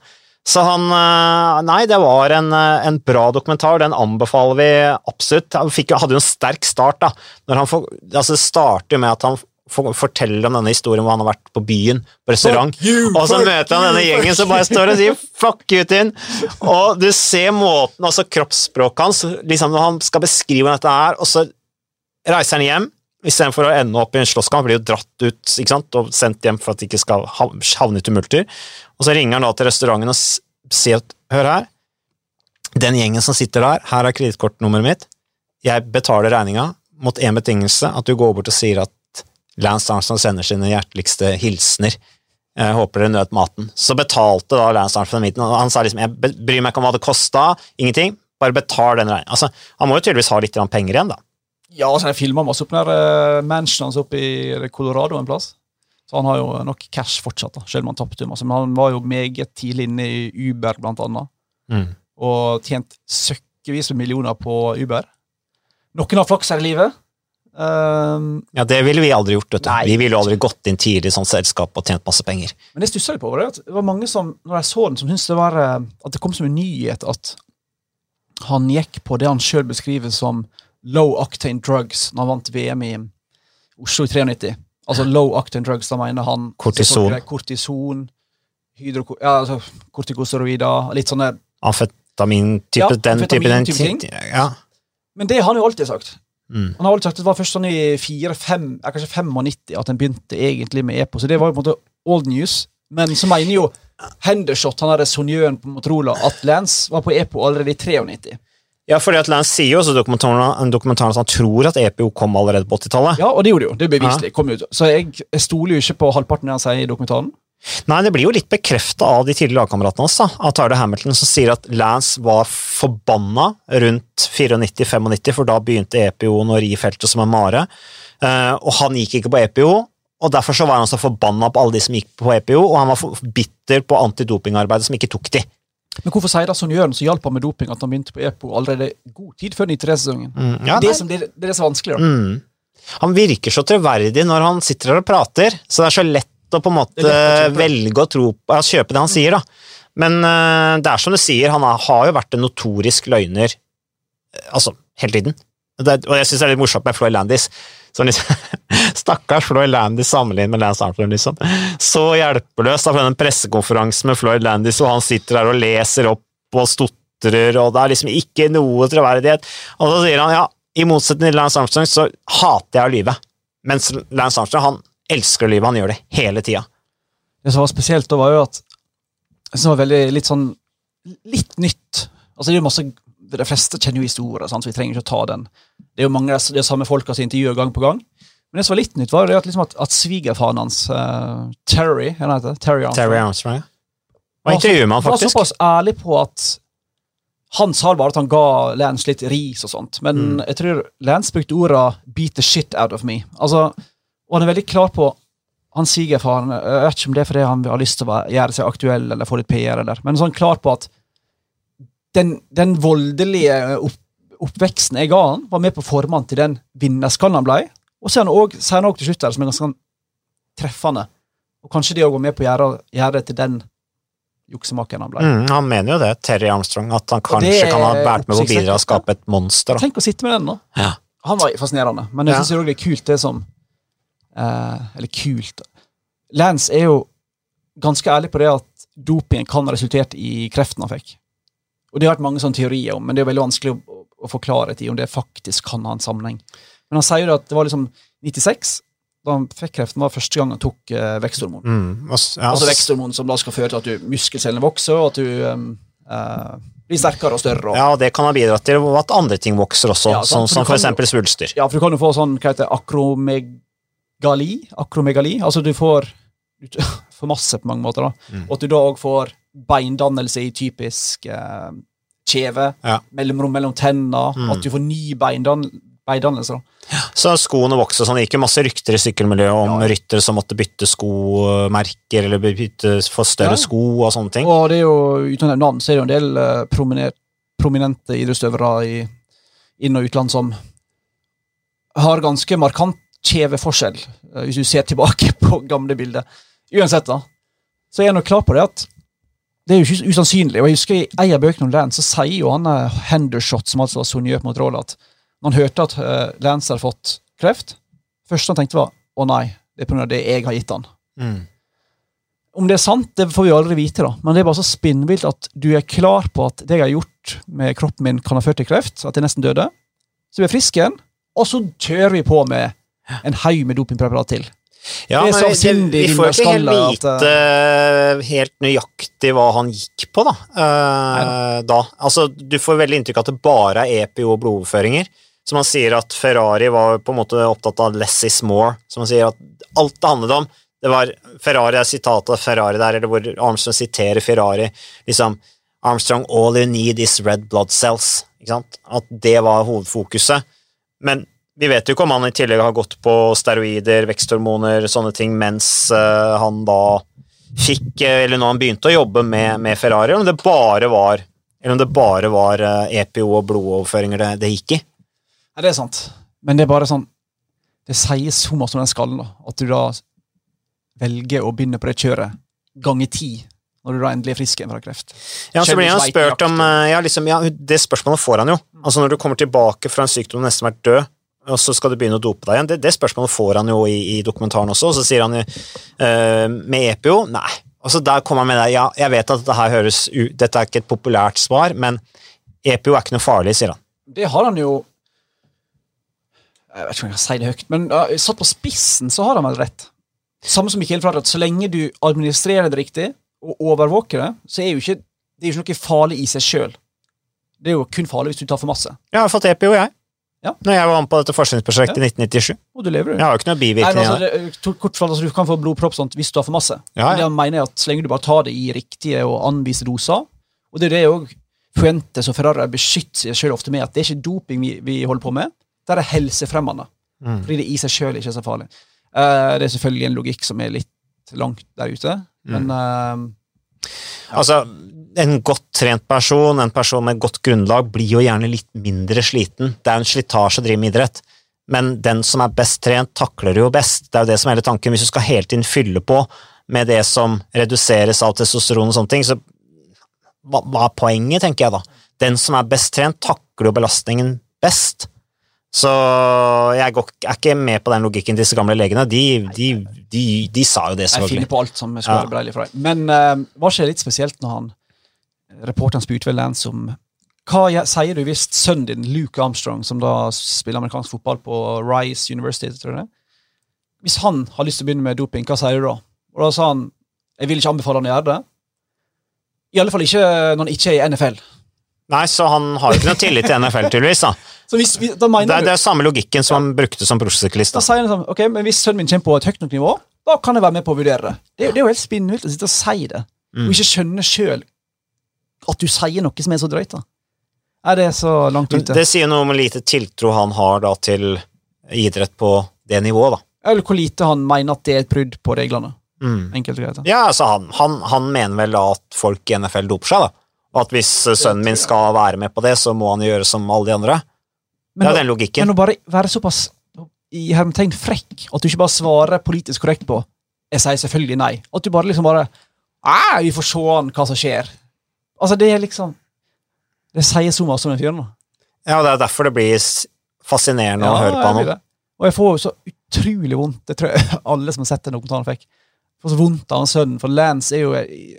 Så han eh, Nei, det var en, eh, en bra dokumentar, den anbefaler vi absolutt. Han fikk, hadde jo en sterk start, da. Når han får, altså starter med at han forteller om denne historien hvor han har vært på byen, på restaurant, you, og så møter han denne you, gjengen som bare står og sier 'fuck you' til. Og du ser måten, altså kroppsspråket hans, liksom når han skal beskrive dette er, og så reiser han hjem. Istedenfor å ende opp i en slåsskamp, blir jo dratt ut ikke sant? og sendt hjem for at de ikke skal havne i tumulter. Og så ringer han da til restauranten og sier at hør her, den gjengen som sitter der, her er kredittkortnummeret mitt, jeg betaler regninga mot én betingelse, at du går bort og sier at Lance Armstrong sender sine hjerteligste hilsener. Jeg håper dere nøt maten. Så betalte da Lance Armstrong midten, og han sa liksom jeg bryr meg ikke om hva det kosta, ingenting, bare betal den regninga. Altså, han må jo tydeligvis ha litt penger igjen, da. Ja, altså, jeg filma masse opp der uh, mansionen hans oppe i Colorado en plass. Så han har jo nok cash fortsatt, da, selv om han tapte masse. Men han var jo meget tidlig inne i Uber, blant annet, Mm. og tjent søkkevis med millioner på Uber. Noen har flaks her i livet. Um, Ja, det ville vi aldri gjort, vet du. Nei. Vi ville jo aldri gått inn tidlig i sånt selskap og tjent masse penger. men det stussa litt på. var det at Det var mange som, når jeg så den, som syntes det var eh, at det kom som en nyhet at han gikk på det han sjøl beskriver som low octane drugs når han vant VM i Oslo i 93. Altså low octane drugs, da mener han Kortison. Kortison, hydro, ja, altså, kortikosteroider, litt sånne Amfetamin-type, Ja, den type den ting. Ja. Men det har han jo alltid sagt. Mm. Han har alltid sagt at Det var først sånn i 4-5, ja, kanskje 95 at han begynte egentlig med EPO, så det var jo på en måte old news. Men så mener jo Hendershot, han derre sonjøen på Motorola, at Lance var på EPO allerede i 93. ja, fordi at Lance sier jo også dokumentaren, dokumentaren, en dokumentar at han tror at EPO kom allerede på 80-tallet. Ja, og det gjorde det jo. Det er beviselig. kom ut. Så jeg, jeg stoler jo ikke på halvparten av det han sier i dokumentaren. Nei, det blir jo litt bekrefta av de tidligere lagkameratene hans, da, av Tyler Hamilton, som sier at Lance var forbanna rundt 94-95, for da begynte EPO-en å ri feltet som en mare. Eh, og han gikk ikke på EPO, og derfor så var han så forbanna på alle de som gikk på EPO, og han var bitter på antidopingarbeidet som ikke tok de. Men hvorfor sier sonjøren som hjalp ham med doping, at han begynte på EPO allerede god tid før 93-sesongen? Mm, ja, det, det, det er det som er vanskelig. da. Mm. Han virker så troverdig når han sitter her og prater, så det er så lett å på en måte å velge å tro på, ja, kjøpe det han sier. da. Men uh, det er som du sier, han har jo vært en notorisk løgner eh, altså, hele tiden. Det, og jeg syns det er litt morsomt med Floyd Landis. Som liksom, Stakkars Floyd Landis sammenlignet med Lance Armstrong, liksom. Så hjelpeløs av den pressekonferansen med Floyd Landis, og han sitter der og leser opp og stotrer, og det er liksom ikke noe troverdighet. Og så sier han ja, i motsetning til Lance Armstrong så hater jeg å lyve. Mens Lance Armstrong han elsker å lyve, han gjør det hele tida. Det som var spesielt da, var jo at som var veldig litt sånn litt nytt. Altså det er jo masse, De fleste kjenner jo historier, så vi trenger ikke å ta den. Det er jo mange av de samme folka som intervjuer gang på gang. Men det som var litt nytt, var det at, liksom at, at svigerfaren hans, uh, Terry hva heter det? Terry Armstrong, Terry Armstrong, ja. Og intervjuer man var såpass ærlig på at han sa bare at han ga Lance litt ris og sånt, men Mm. jeg tror Lance brukte orda 'beat the shit out of me'. Altså, og han er veldig klar på han svigerfaren Jeg vet ikke om det er fordi han har lyst til å gjøre seg aktuell eller få litt PR, eller, men sånn klar på at den, den voldelige opp, oppveksten jeg ga han, var med på å til den vinnerskallen han ble. Og så er han også- òg til slutt der, som er ganske sånn treffende. Og kanskje det òg var med på å gjøre, gjøre det til den juksemakeren han ble. Mm, han mener jo det, Terry Armstrong, at han kanskje kan ha vært med på å bidra og skape et monster. Da. Tenk å sitte med den, da. Ja. Han var fascinerende, men jeg Ja. syns det er kult, det som eh, Eller kult Lance er jo ganske ærlig på det at dopingen kan ha resultert i kreften han fikk. Og det har vært mange sånne teorier om, men det er veldig vanskelig å, å få klarhet i om det faktisk kan ha en sammenheng. Men han sier jo at det var liksom 96, da han fikk kreften, var første gang han tok eh, veksthormon. Mm, og, ja, altså veksthormon som da skal føre til at du, muskelcellene vokser, og at du um, uh, blir sterkere og større. Og, ja, det kan ha bidratt til at andre ting vokser også, Ja, sant, som, for som eksempel svulster. Ja, for du kan jo få sånn hva heter akromegali. Akromegali. Altså du får du får masse på mange måter, da. Mm. Og at du da òg får beindannelse i typisk eh, kjeve, Ja. mellomrom mellom tenna, Mm. at du får ny beindan beindannelse. da. Så skoene vokser sånn. Det gikk jo masse rykter i sykkelmiljøet om Ja. ryttere som måtte bytte skomerker eller bytte, få større sko og sånne ting. Og det er jo, uten å nevne navn, så er det jo en del uh, prominent, prominente idrettsutøvere i inn- og utland som har ganske markant kjeveforskjell, uh, hvis du ser tilbake på gamle bilder. Uansett, da, så er jeg nok klar på det at det er jo ikke usannsynlig. Og jeg husker I en av bøkene om Lance så sier jo han eh, Hendershot, som altså var Sonjøp mot Roll, at når han hørte at eh, Lance hadde fått kreft, første han tenkte var å nei, det er pga. det jeg har gitt han. Mm. Om det er sant, det får vi aldri vite, da. men det er bare så spinnvilt at du er klar på at det jeg har gjort med kroppen min, kan ha ført til kreft, at jeg nesten døde. Så vi er friske igjen, og så kjører vi på med en haug med dopingpreparat til. Ja, Det er men vi, vi får ikke helt vite at, uh, helt nøyaktig hva han gikk på, da. Uh, da. Altså, du får veldig inntrykk av at det bare er EPO og blodoverføringer. Som han sier at Ferrari var på en måte opptatt av 'less is more'. Som han sier at alt det handlet om det var Ferrari er sitatet av Ferrari der, eller hvor Armstrong siterer Ferrari. liksom Armstrong, all you need is red blood cells. Ikke sant? At det var hovedfokuset. Men vi vet jo ikke om han i tillegg har gått på steroider, veksthormoner, sånne ting, mens eh, han da fikk eh, Eller når han begynte å jobbe med, med Ferrari, om det bare var eller om det bare var eh, EPO og blodoverføringer det, det gikk i. Ja, det er sant. Men det er bare sånn Det sier så mye om den skallen, da. At du da velger å begynne på det kjøret ganger ti, når du da endelig er frisk igjen fra kreft. Ja, så blir han spurt om ja, liksom, ja, Det spørsmålet får han jo. Altså Når du kommer tilbake fra en sykdom du nesten har vært død, og så skal du begynne å dope deg igjen. Det, det spørsmålet får han jo i, i dokumentaren også, og så sier han jo uh, med EPO Nei. Altså, der kommer han med det. Ja, jeg vet at dette her høres u Dette er ikke et populært svar, men EPO er ikke noe farlig, sier han. Det har han jo Jeg vet ikke om jeg kan si det høyt, men uh, satt på spissen så har han vel rett. Samme som Michael at så lenge du administrerer det riktig og overvåker det, så er jo ikke det er jo ikke noe farlig i seg sjøl. Det er jo kun farlig hvis du tar for masse. Jeg har fått EPO, jeg. Ja. Når jeg var med på dette forskningsprosjektet i 1997. Og du lever, du. Jeg har jo ikke noe Nei, men bivirkninger. altså, det, kort fra, altså, Du kan få blodpropp sånt hvis du har for masse. Ja, Men jeg mener at Så lenge du bare tar det i riktige og anviste doser Og det er det òg Fuentes og Ferrari beskytter seg selv ofte med, at det er ikke doping vi, vi holder på med, det er helsefremmende. Mm. Fordi det i seg sjøl ikke er så farlig. Uh, det er selvfølgelig en logikk som er litt langt der ute, men eh, Altså, en godt trent person, en person med godt grunnlag, blir jo gjerne litt mindre sliten. Det er en slitasje å drive med idrett. Men den som er best trent, takler det jo best. Det er jo det som er hele tanken. Hvis du skal hele tiden fylle på med det som reduseres av testosteron og sånne ting, så hva, hva er poenget, tenker jeg da? Den som er best trent, takler jo belastningen best. Så jeg går, er ikke med på den logikken disse gamle legene. De, de, de, de sa jo det, jeg finner på alt som skal Ja. være beleilig for deg. Men uh, var ikke det litt spesielt når han reporteren spurte vel Lance om hva sier du hvis sønnen din, Luke Armstrong, som da spiller amerikansk fotball på Rice University, tror jeg hvis han har lyst til å begynne med doping, hva sier du da? Og da sa han jeg vil ikke anbefale han å gjøre det, I alle fall ikke når han ikke er i NFL. Nei, så han har jo ikke noe tillit til NFL, tydeligvis. da. Så hvis, vi- da Det er, det er samme logikken som han brukte som proffsyklist. Da da. sier han sånn, ok, men Hvis sønnen min kommer på et høyt nok nivå, da kan jeg være med på å vurdere det. Det, det er jo helt spinnvilt å sitte og si det, Mm. og ikke skjønne sjøl at du sier noe som er så drøyt. da. Er det så langt ute? Det sier noe om hvor lite tiltro han har da til idrett på det nivået, da. Eller hvor lite han mener at det er et brudd på reglene. Mm. Enkelt og greit. Ja, altså han, han, han mener vel da at folk i NFL doper seg, da. Og at hvis sønnen min skal være med på det, så må han gjøre som alle de andre. Men, det er den logikken. men å bare være såpass i hermetegn frekk at du ikke bare svarer politisk korrekt på 'jeg sier selvfølgelig nei', at du bare liksom bare «Ah, 'vi får se an hva som skjer'. Altså, det er liksom Det sier så masse om den fyren. Ja, det er derfor det blir fascinerende fascinerende å høre på han. det. Og jeg får jo så utrolig vondt. Det tror jeg alle som har sett den dokumentaren, fikk. Får så vondt av han sønnen, for Lance er jo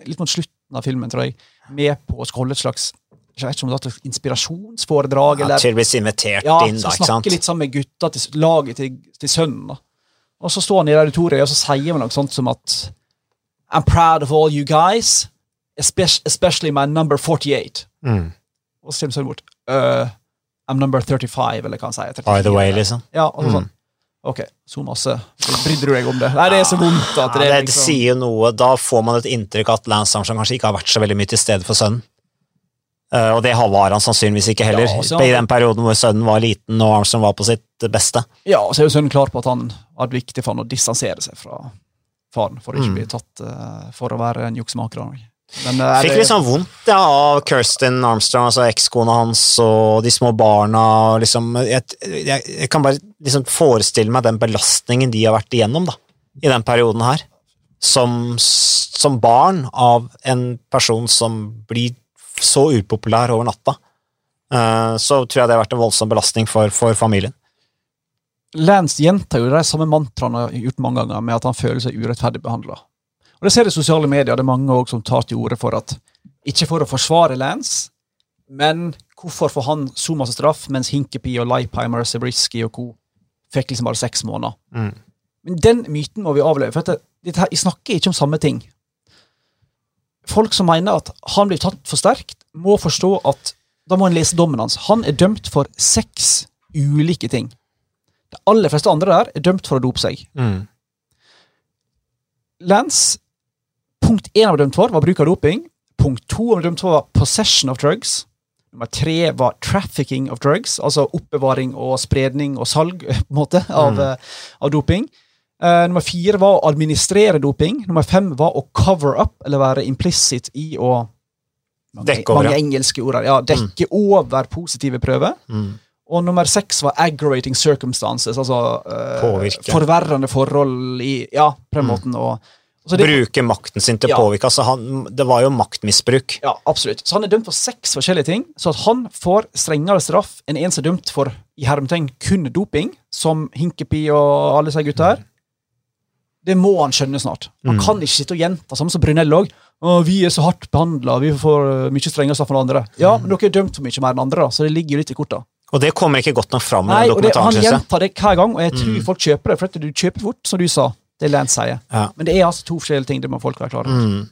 litt mot slutten av filmen, tror jeg, med på å holde et slags jeg vet ikke om det er inspirasjonsforedrag, Ja, Tydeligvis invitert ja, inn, da, ikke sant? snakke litt sammen med gutta til laget til, til sønnen. da. Og så står han i auditoriet og så sier han noe sånt som at I'm proud of all you guys, especially, my number 48. Mm. Og så kommer sønnen bort. Uh, I'm number 35, eller hva han sier. 34, By the way, liksom. Ja, og så Mm. sånn. Ok, så masse. Brydde du deg om det? Nei, det er så vondt at Ja, det er det liksom sier jo noe. Da får man et inntrykk at Lance Armstrong kanskje ikke har vært så veldig mye til stede for sønnen. Uh, og det var han sannsynligvis ikke heller, Ja, så- i den perioden hvor sønnen var liten og Armstrong var på sitt beste. Ja, og så er jo sønnen klar på at han hadde viktig for han å distansere seg fra faren, for å ikke Mm. bli tatt uh, for å være en juksemaker. Eh, er Fikk litt sånn vondt ja, av Kirsten Armstrong, altså ekskona hans og de små barna. Liksom, jeg, jeg, jeg kan bare liksom forestille meg den belastningen de har vært igjennom da, i den perioden her. Som, som barn av en person som blir så upopulær over natta. Uh, så tror jeg det har vært en voldsom belastning for, for familien. Lance gjentar jo de samme mantraene han har gjort mange ganger, med at han føler seg urettferdig behandla. Og det ser i sosiale medier, det er mange også som tar til orde for at Ikke for å forsvare Lance, men hvorfor får han så masse straff, mens Hinkepi og Leipheimer, Sebrisky og co. fikk liksom bare seks måneder? Mm. Men den myten må vi avleve, for at dette her, jeg snakker ikke om samme ting. Folk som mener at han blir tatt for sterkt, må forstå at da må en lese dommen hans. Han er dømt for seks ulike ting. De aller fleste andre der er dømt for å dope seg. Mm. Lance, punkt én han dem dømt for, var bruk av doping. Punkt to han dem dømt for, var possession of drugs. Nummer tre var trafficking of drugs, altså oppbevaring og spredning og salg på en måte, av, Mm. eh, av doping. Uh, nummer fire var å administrere doping. Nummer fem var å cover up, eller være implicit i å Dekke over, mange engelske ord. Ja, dekke over positive prøver. Mm. Og nummer seks var aggravating circumstances, altså uh, forverrende forhold i Ja, på den Mm. måten. Og, altså Bruke makten sin til å Ja. påvirke. Altså, han, det var jo maktmisbruk. ja, absolutt. Så han er dømt for seks forskjellige ting, så at han får strengere straff enn en som er dømt for i hermetegn kun doping, som Hinkepi og alle disse gutta her. Det må han skjønne snart. Han Mm. kan ikke sitte og gjenta, samme som Brunell òg. Vi er så hardt behandla, vi får eh, mye strengere straff enn andre. Ja, men dere er dømt for mye mer enn andre, da, så det ligger jo litt i korta. Og det kommer ikke godt nok fram i Nei, og det, Han dokumentaren, gjentar det hver gang, og jeg tror Mm. folk kjøper det. For at du kjøper fort, som du sa. Det Lance sier. Ja. Men det er altså to forskjellige ting. Det må folk være klar over. Mm.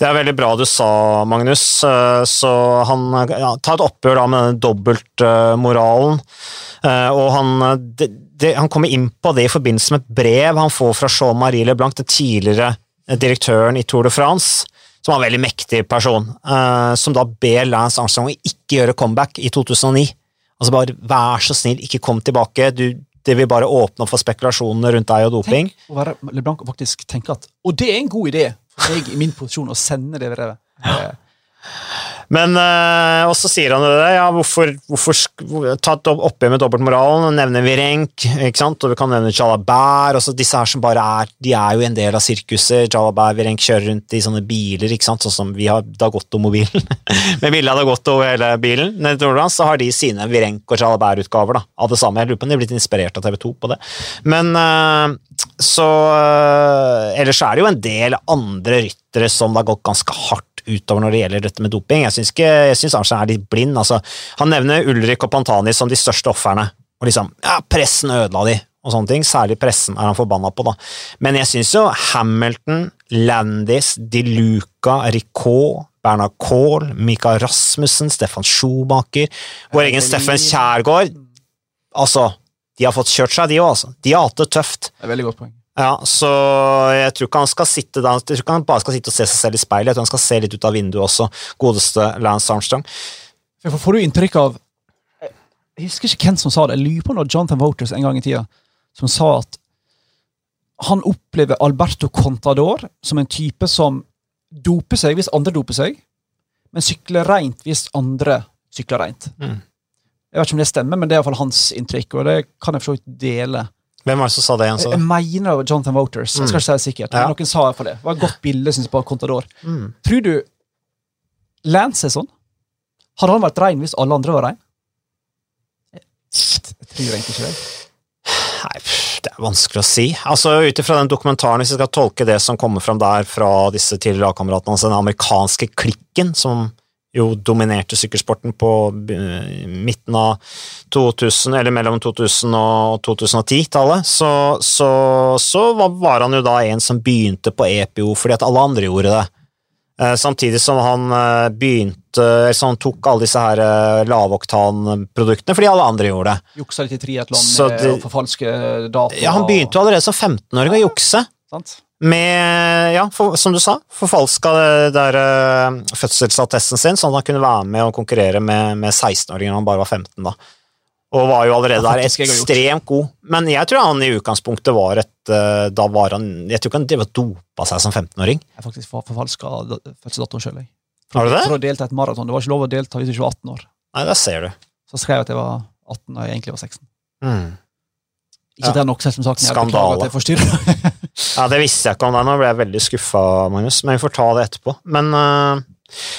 Det er veldig bra du sa, Magnus. Eh, Så han ja, tar et oppgjør da med denne dobbeltmoralen. Og han, eh, det, det, han kommer inn på det i forbindelse med et brev han får fra Jean-Marie Leblanc, den tidligere eh, direktøren i Tour de France, som var en veldig mektig person, eh, som da ber Lance Armstrong å ikke gjøre comeback i 2009. Altså bare vær så snill, ikke kom tilbake. Du, det vil bare åpne opp for spekulasjonene rundt deg og doping. Å være LeBlanc og faktisk tenke at Og det er en god idé for meg i min posisjon å sende det brevet. Eh, Men øh, Og så sier han det, ja, hvorfor, hvorfor ta et opp- oppgjør med dobbeltmoralen, nevne Virenk, ikke sant, og vi kan nevne Jalabær. og så disse her som bare er De er jo en del av sirkuset. Jalabert, Virenk kjører rundt i sånne biler, ikke sant, sånn som vi har Dagotto-mobilen. Med bilde av Dagotto over hele bilen. Nede Nordland så har de sine Virenk og Jalabær-utgaver av det samme. Jeg lurer på om de er blitt inspirert av TV2 på det. Men øh, så øh, Ellers er det jo en del andre ryttere som det har gått ganske hardt utover når det gjelder dette med doping. Jeg syns, ikke, jeg syns Arnstein er litt blind. Altså, han nevner Ulrik og Pantani som de største ofrene. Og liksom, ja, pressen ødela de, og sånne ting. Særlig pressen er han forbanna på, da. Men jeg syns jo Hamilton, Landis, De Luca, Ricot, Bernhard Kohl, Mikael Rasmussen, Stefan Schumacher, vår egen Steffen Kjærgaard. Altså, de har fått kjørt seg, de òg, altså. De har hatt det tøft. Det er veldig godt poeng. Ja, så jeg tror ikke han skal sitte da, jeg tror ikke han bare skal sitte og se seg selv i speilet, jeg tror han skal se litt ut av vinduet også, godeste Lance Armstrong. Hvorfor får du inntrykk av Jeg husker ikke hvem som sa det. Jeg lurer på når Jonathan Voters en gang i tida som sa at han opplever Alberto Contador som en type som doper seg hvis andre doper seg, men sykler rent hvis andre sykler rent. Mm. Jeg vet ikke om det stemmer, men det er iallfall hans inntrykk, og det kan jeg for så vidt dele. Hvem var det som sa det igjen? Jeg, Så? jeg mener det var Jonathan Voters. Jeg skal ikke si det sikkert. Ja. men Noen sa iallfall det. Det var et godt bilde synes jeg, på Contador. Mm. Tror du Lance er sånn? Hadde han vært rein hvis alle andre var rein? Jeg tror egentlig ikke det. Nei, det er vanskelig å si. Altså, Ut ifra den dokumentaren, hvis vi skal tolke det som kommer fram der fra disse tidligere lagkameratene hans, den amerikanske klikken som jo dominerte sykkelsporten på eh, midten av 2000, eller mellom 2000 og 2010-tallet, så, så, så var, han jo da en som begynte på EPO fordi at alle andre gjorde det. Eh, Samtidig som han begynte, begynte Så han tok alle disse her eh, lavoktanproduktene fordi alle andre gjorde det. Juksa litt i triatlon å forfalske data. Ja, Han begynte jo allerede som 15-åring å jukse. Sant? Med, ja, for, som du sa, forfalska der eh, fødselsattesten sin, sånn at han kunne være med og konkurrere med, med 16-åringer når han bare var 15. da. Og var jo allerede der ekstremt god. Men jeg tror han i utgangspunktet var et eh, Da var han Jeg tror ikke han drev og dopa seg som 15-åring. Jeg faktisk forfalska da- fødselsdatoen sjøl. jeg. For, det? For å delta i et maraton. Det var ikke lov å delta hvis du ikke var 18 år. Nei, det ser du. Så skrev jeg at jeg var 18 og jeg egentlig var 16. Mm. Ikke Ja. det er nok selv om saken. er Skandale. at jeg forstyrrer. Ja, Det visste jeg ikke om deg, nå ble jeg veldig skuffa, Magnus, men vi får ta det etterpå. Men uh,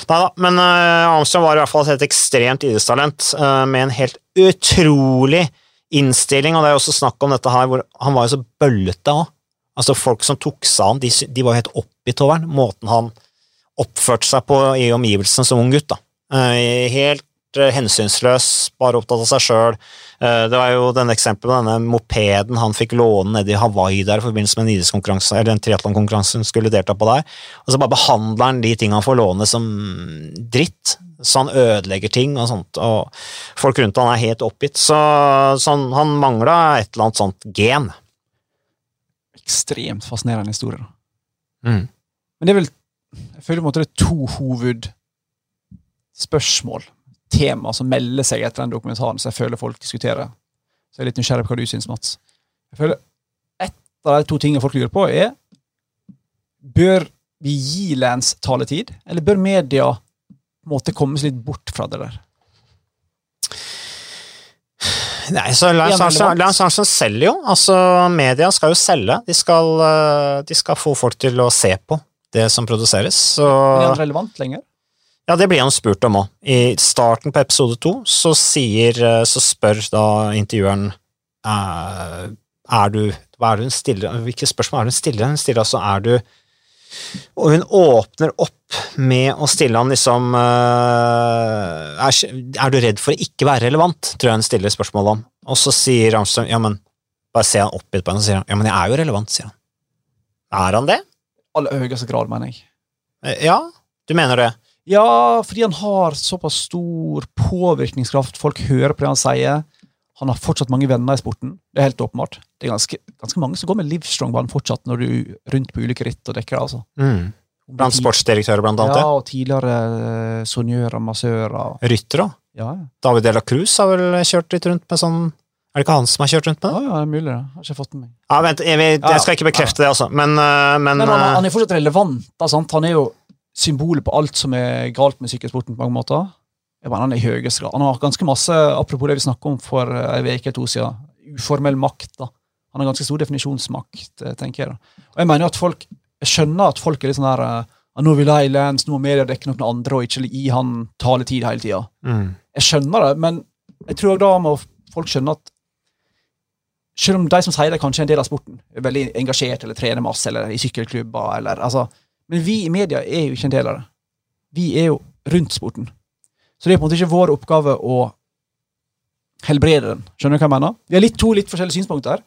da, men uh, Armstrong var i hvert fall et ekstremt idrettstalent uh, med en helt utrolig innstilling, og det er jo også snakk om dette her hvor han var jo så bøllete òg. Altså, folk som tok seg av ham, de, de var jo helt oppgitt over han, måten han oppførte seg på i omgivelsene som ung gutt. da. Helt hensynsløs, bare opptatt av seg sjøl. Det var jo denne eksempelet, denne mopeden han fikk låne nede i Hawaii der i forbindelse med en idrettskonkurranse, eller en triatlonkonkurranse hun skulle delta på der. Og så bare behandler han de tingene han får låne som dritt, så han ødelegger ting og sånt. Og folk rundt han er helt oppgitt, så, så han, han mangla et eller annet sånt gen. Ekstremt fascinerende historie. da. Mm. Men det er vel Jeg føler på en måte det er to hovedspørsmål, tema, som melder seg etter den dokumentaren, som jeg føler folk diskuterer. Så jeg er litt nysgjerrig på hva du syns, Mats. Jeg føler Et av de to tingene folk lurer på, er Bør vi gi Lance taletid, eller bør media måtte komme seg litt bort fra det der? Nei, så Lance Armstrong selger jo. Altså, media skal jo selge. De skal, eh, de skal få folk til å se på det som produseres. Så Er han relevant lenger? Ja, det blir han spurt om òg. I starten på episode to så sier eh, Så spør da intervjueren eh, Er du Hva er det hun stiller Hvilke spørsmål er det hun stiller? Hun stiller altså Er du Og hun åpner opp med å stille han liksom eh, er, er du redd for å ikke være relevant? Tror jeg hun stiller spørsmål om. Og så sier Armstrong Ja, men Bare ser han oppgitt på henne og sier han, Ja, men jeg er jo relevant, sier han. Er han det? aller høyeste grad, mener jeg. Ja, du mener det? Ja, fordi han har såpass stor påvirkningskraft. Folk hører på det han sier. Han har fortsatt mange venner i sporten. Det er helt åpenbart. Det er ganske, ganske mange som går med Livestrong-banen fortsatt når du er rundt på ulike ritt og dekker det. altså. Mm. Blant sportsdirektører, blant annet? Ja, Ja. og tidligere eh, sonjører, massører. Rytter òg. Ja, ja. David de la Cruz har vel kjørt litt rundt med sånn Er det ikke han som har kjørt rundt med det? ja, det er mulig, det. Har ikke fått med meg. Ja, vent, jeg, vil- jeg skal ikke bekrefte det, altså, men, øh, men, Men han, øh, han er fortsatt relevant. Da, sant? Han er jo symbolet på alt som er galt med sykkelsporten på mange måter. Jeg mener, han er i høyeste grad. Han har ganske masse, apropos det vi snakket om for en ei uke eller to siden, uformell makt. da. Han har ganske stor definisjonsmakt, eh, tenker jeg. da. Og jeg mener at folk, jeg skjønner at folk er litt sånn her eh, Nå vil jeg lands, nå må media dekke noen andre og ikke gi han taletid hele tida. mm. Jeg skjønner det, men jeg tror da må folk skjønne at selv om de som sier det kanskje er en del av sporten, er veldig engasjert eller trener masse eller i sykkelklubber eller altså, Men vi i media er jo ikke en del av det. Vi er jo rundt sporten. Så det er på en måte ikke vår oppgave å helbrede den. Skjønner du hva jeg mener? Vi har litt, to litt forskjellige synspunkter.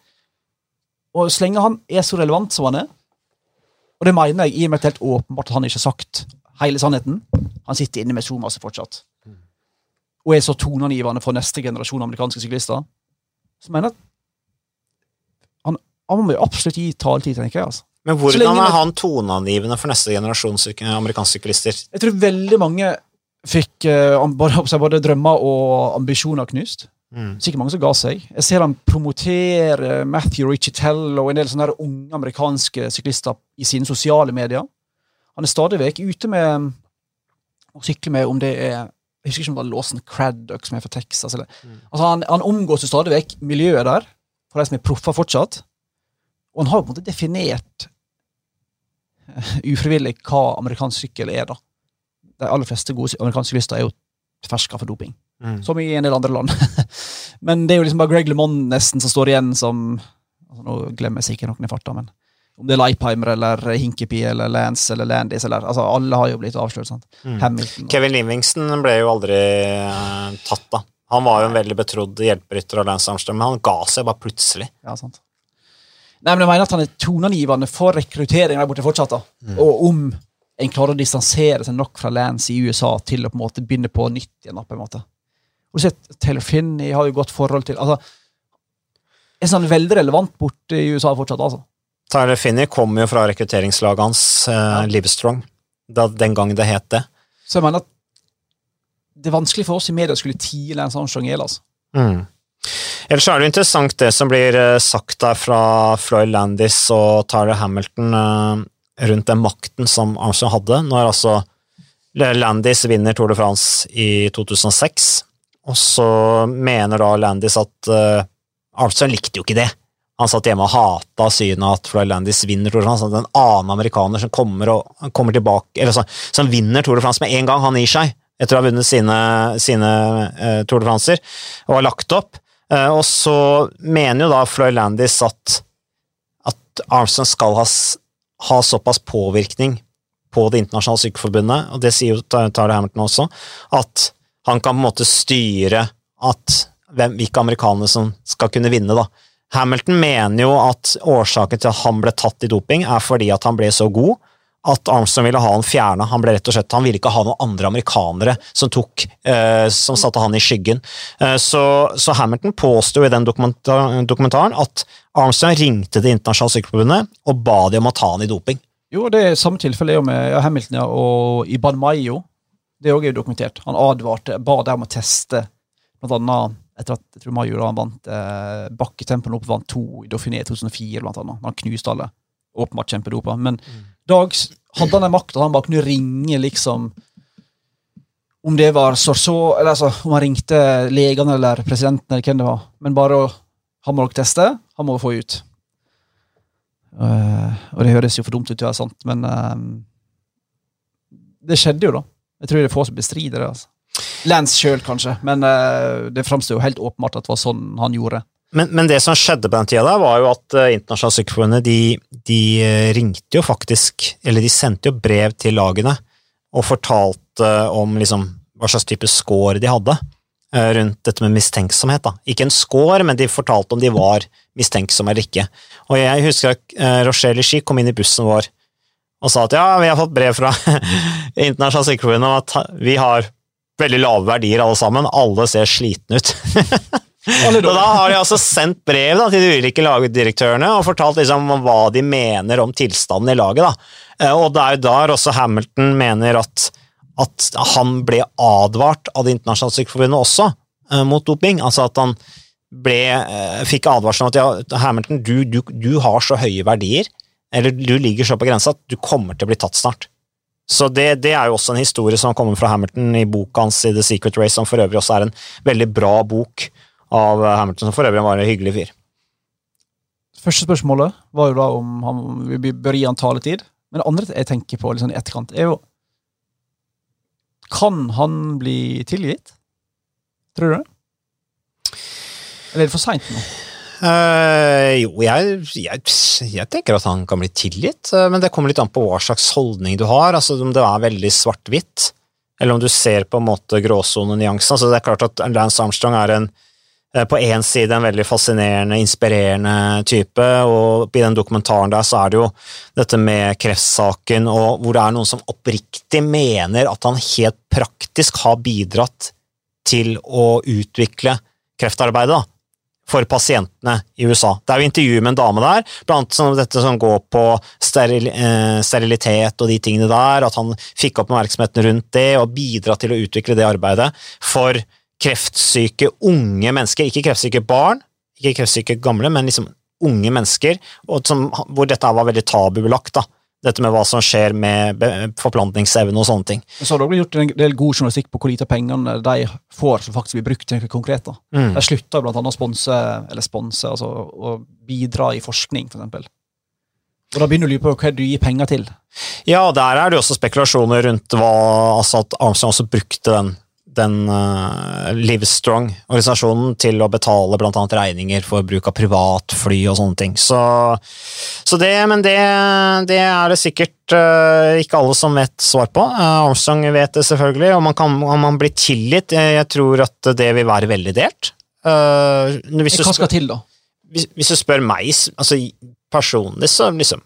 Og så lenge han er så relevant som han er, og det mener jeg i og med at helt åpenbart at han ikke har sagt hele sannheten, Han sitter inne med så masse fortsatt. Og er så toneangivende for neste generasjon amerikanske syklister. Så mener jeg at han, han må jo absolutt gi taletid, tenker jeg. altså. Men hvordan er han toneangivende for neste generasjon amerikanske syklister? Jeg tror veldig mange fikk eh, både, både drømmer og ambisjoner knust. Mm. Sikkert mange som ga seg. Jeg ser han promotere Matthew Richitell og en del sånne unge amerikanske syklister i sine sosiale medier. Han er stadig vekk ute med å sykle med om det er Jeg husker ikke om det var Lawson Craddock som er fra Texas. Eller. Altså han, han omgås jo stadig vekk miljøet der, for de som er proffer fortsatt. Og han har jo på en måte definert ufrivillig hva amerikansk sykkel er, da. De aller fleste gode amerikanske syklister er jo ferska for doping Mm. som i en del andre land. men det er jo liksom bare Greg LeMond nesten som står igjen som altså Nå glemmer jeg sikkert noen i farta, men om det er Leipheimer eller Hinkepi eller Lance eller Landis eller altså Alle har jo blitt avslørt. sant? Mm. Hamilton. Kevin Livingston ble jo aldri eh, tatt, da. Han var jo en veldig betrodd hjelperytter av Lance Armstrong, men han ga seg bare plutselig. Ja, sant. Nei, men Jeg mener at han er toneangivende for rekruttering der borte fortsatt. da. Og om en klarer å distansere seg nok fra Lance i USA til å på en måte begynne på nytt igjen. på en måte. Og du ser Taylor Finney har jo godt forhold til altså, Er sånn veldig relevant borte i USA fortsatt, altså. Tyler Finney kom jo fra rekrutteringslaget hans, eh, Ja. Livestrong, da, den gang det het det. Så jeg mener at det er vanskelig for oss i media å skulle tie Lance Armstrong i hjel. Altså. Mm. Ellers er det interessant det som blir eh, sagt der fra Floyd Landis og Tyler Hamilton eh, rundt den makten som Armstrong hadde, når altså Landis vinner Tour de France i 2006, og så mener da Landis at eh, Armstrong likte jo ikke det. Han satt hjemme og hata synet at Floyd Landis vinner Tour de France. En annen amerikaner som kommer, og, kommer tilbake, eller så, som vinner Tour de France med en gang han gir seg, etter å ha vunnet sine, sine eh, Tour de Francer, og har lagt opp. Eh, og så mener jo da Floyd Landis at, at Armstrong skal ha, ha såpass påvirkning på Det internasjonale sykeforbundet, og det sier jo Tyler Hamilton også, at han kan på en måte styre at hvem, hvilke amerikanere som skal kunne vinne, da. Hamilton mener jo at årsaken til at han ble tatt i doping, er fordi at han ble så god at Armstrong ville ha han fjerna. Han ble rett og slett, han ville ikke ha noen andre amerikanere som, tok, eh, som satte han i skyggen. Eh, så, så Hamilton påsto i den dokumenta- dokumentaren at Armstrong ringte Det internasjonale sykkelforbundet og ba de om å ta han i doping. Jo, det er samme tilfelle jo med Hamilton ja, og Iban Mayo. Det òg er jo dokumentert. Han advarte, ba dem om å teste, blant annet etter at jeg tror Mayo da han vant eh, bakketempoen opp, vant to i Dauphiné 2004, blant annet. Han knuste alle. Åpenbart kjempedopa. Men Dag hadde han en makt at han bare kunne ringe, liksom Om det var så Eller altså, om han ringte legene eller presidenten eller hvem det var. Men bare å Han må dere teste, han må få ut. Uh, og det høres jo for dumt ut være sant, men uh, det skjedde jo, da. Jeg tror det er få som bestrider det. altså. Lance sjøl, kanskje, men uh, det framstår jo helt åpenbart at det var sånn han gjorde. Men, men det som skjedde på den tida, der, var jo at uh, Internasjonale Sykkelforbundet de, de eh, ringte jo faktisk, eller de sendte jo brev til lagene og fortalte om liksom, hva slags type score de hadde uh, rundt dette med mistenksomhet. da. Ikke en score, men de fortalte om de var mistenksomme eller ikke. Og jeg husker at uh, Rocher Lichy kom inn i bussen vår og sa at ja, vi har fått brev fra Internasjonale Sykkelforbundet om at vi har veldig lave verdier alle sammen, alle ser slitne ut. Og da har de altså sendt brev da, til de ulike lagdirektørene og fortalt liksom hva de mener om tilstanden i laget. Da. Eh, Og det er jo der også Hamilton mener at, at han ble advart av Det internasjonale sykkelforbundet også eh, mot doping. Altså at han ble, eh, fikk advarsel om at ja, Hamilton, du, du, du har så høye verdier, eller du ligger så på grensa at du kommer til å bli tatt snart. Så det, det er jo også en historie som kommer fra Hamilton i boka hans i The Secret Race, som for øvrig også er en veldig bra bok av eh, Hamilton, som for øvrig var en hyggelig fyr. Første spørsmålet var jo da om han, vi bør gi han taletid. Men det andre jeg tenker på liksom i etterkant, er jo Kan han bli tilgitt? Tror du det? Eller er det for seint nå? Uh, jo, jeg, jeg, jeg tenker at han kan bli tilgitt, eh, men det kommer litt an på hva slags holdning du har. altså Om det er veldig svart-hvitt, eller om du ser på en måte gråsonenyansen. Altså, det er klart at Lance Armstrong er en på én side en veldig fascinerende, inspirerende type, og i den dokumentaren der så er det jo dette med kreftsaken, og hvor det er noen som oppriktig mener at han helt praktisk har bidratt til å utvikle kreftarbeidet. for pasientene i USA. Det er jo intervju med en dame der, blant annet som dette som går på steril, eh, sterilitet og de tingene der, at han fikk opp oppmerksomheten rundt det og bidra til å utvikle det arbeidet for kreftsyke unge mennesker, ikke kreftsyke barn, ikke kreftsyke gamle, men liksom unge mennesker, som, hvor dette var veldig tabubelagt. da dette med hva som skjer med forplantningsevne og sånne ting. Så har dere gjort en del god journalistikk på hvor lite pengene de får som faktisk blir brukt til noe konkret. da. Mm. De slutta annet å sponse, eller sponse, altså å bidra i forskning, f.eks. Og da begynner du å lure på hva du gir penger til. Ja, der er det også spekulasjoner rundt hva altså at Armstrong også brukte den den uh, Livestrong-organisasjonen til å betale annet regninger for bruk av privatfly og sånne ting. Så, så det, men det, det, er det sikkert uh, ikke alle som vet svar på. Uh, Armstrong vet det selvfølgelig, og man kan, om man blir tilgitt Jeg tror at det vil være veldig delt. Hva skal til, da? Hvis, hvis, du spør meg altså personlig, så liksom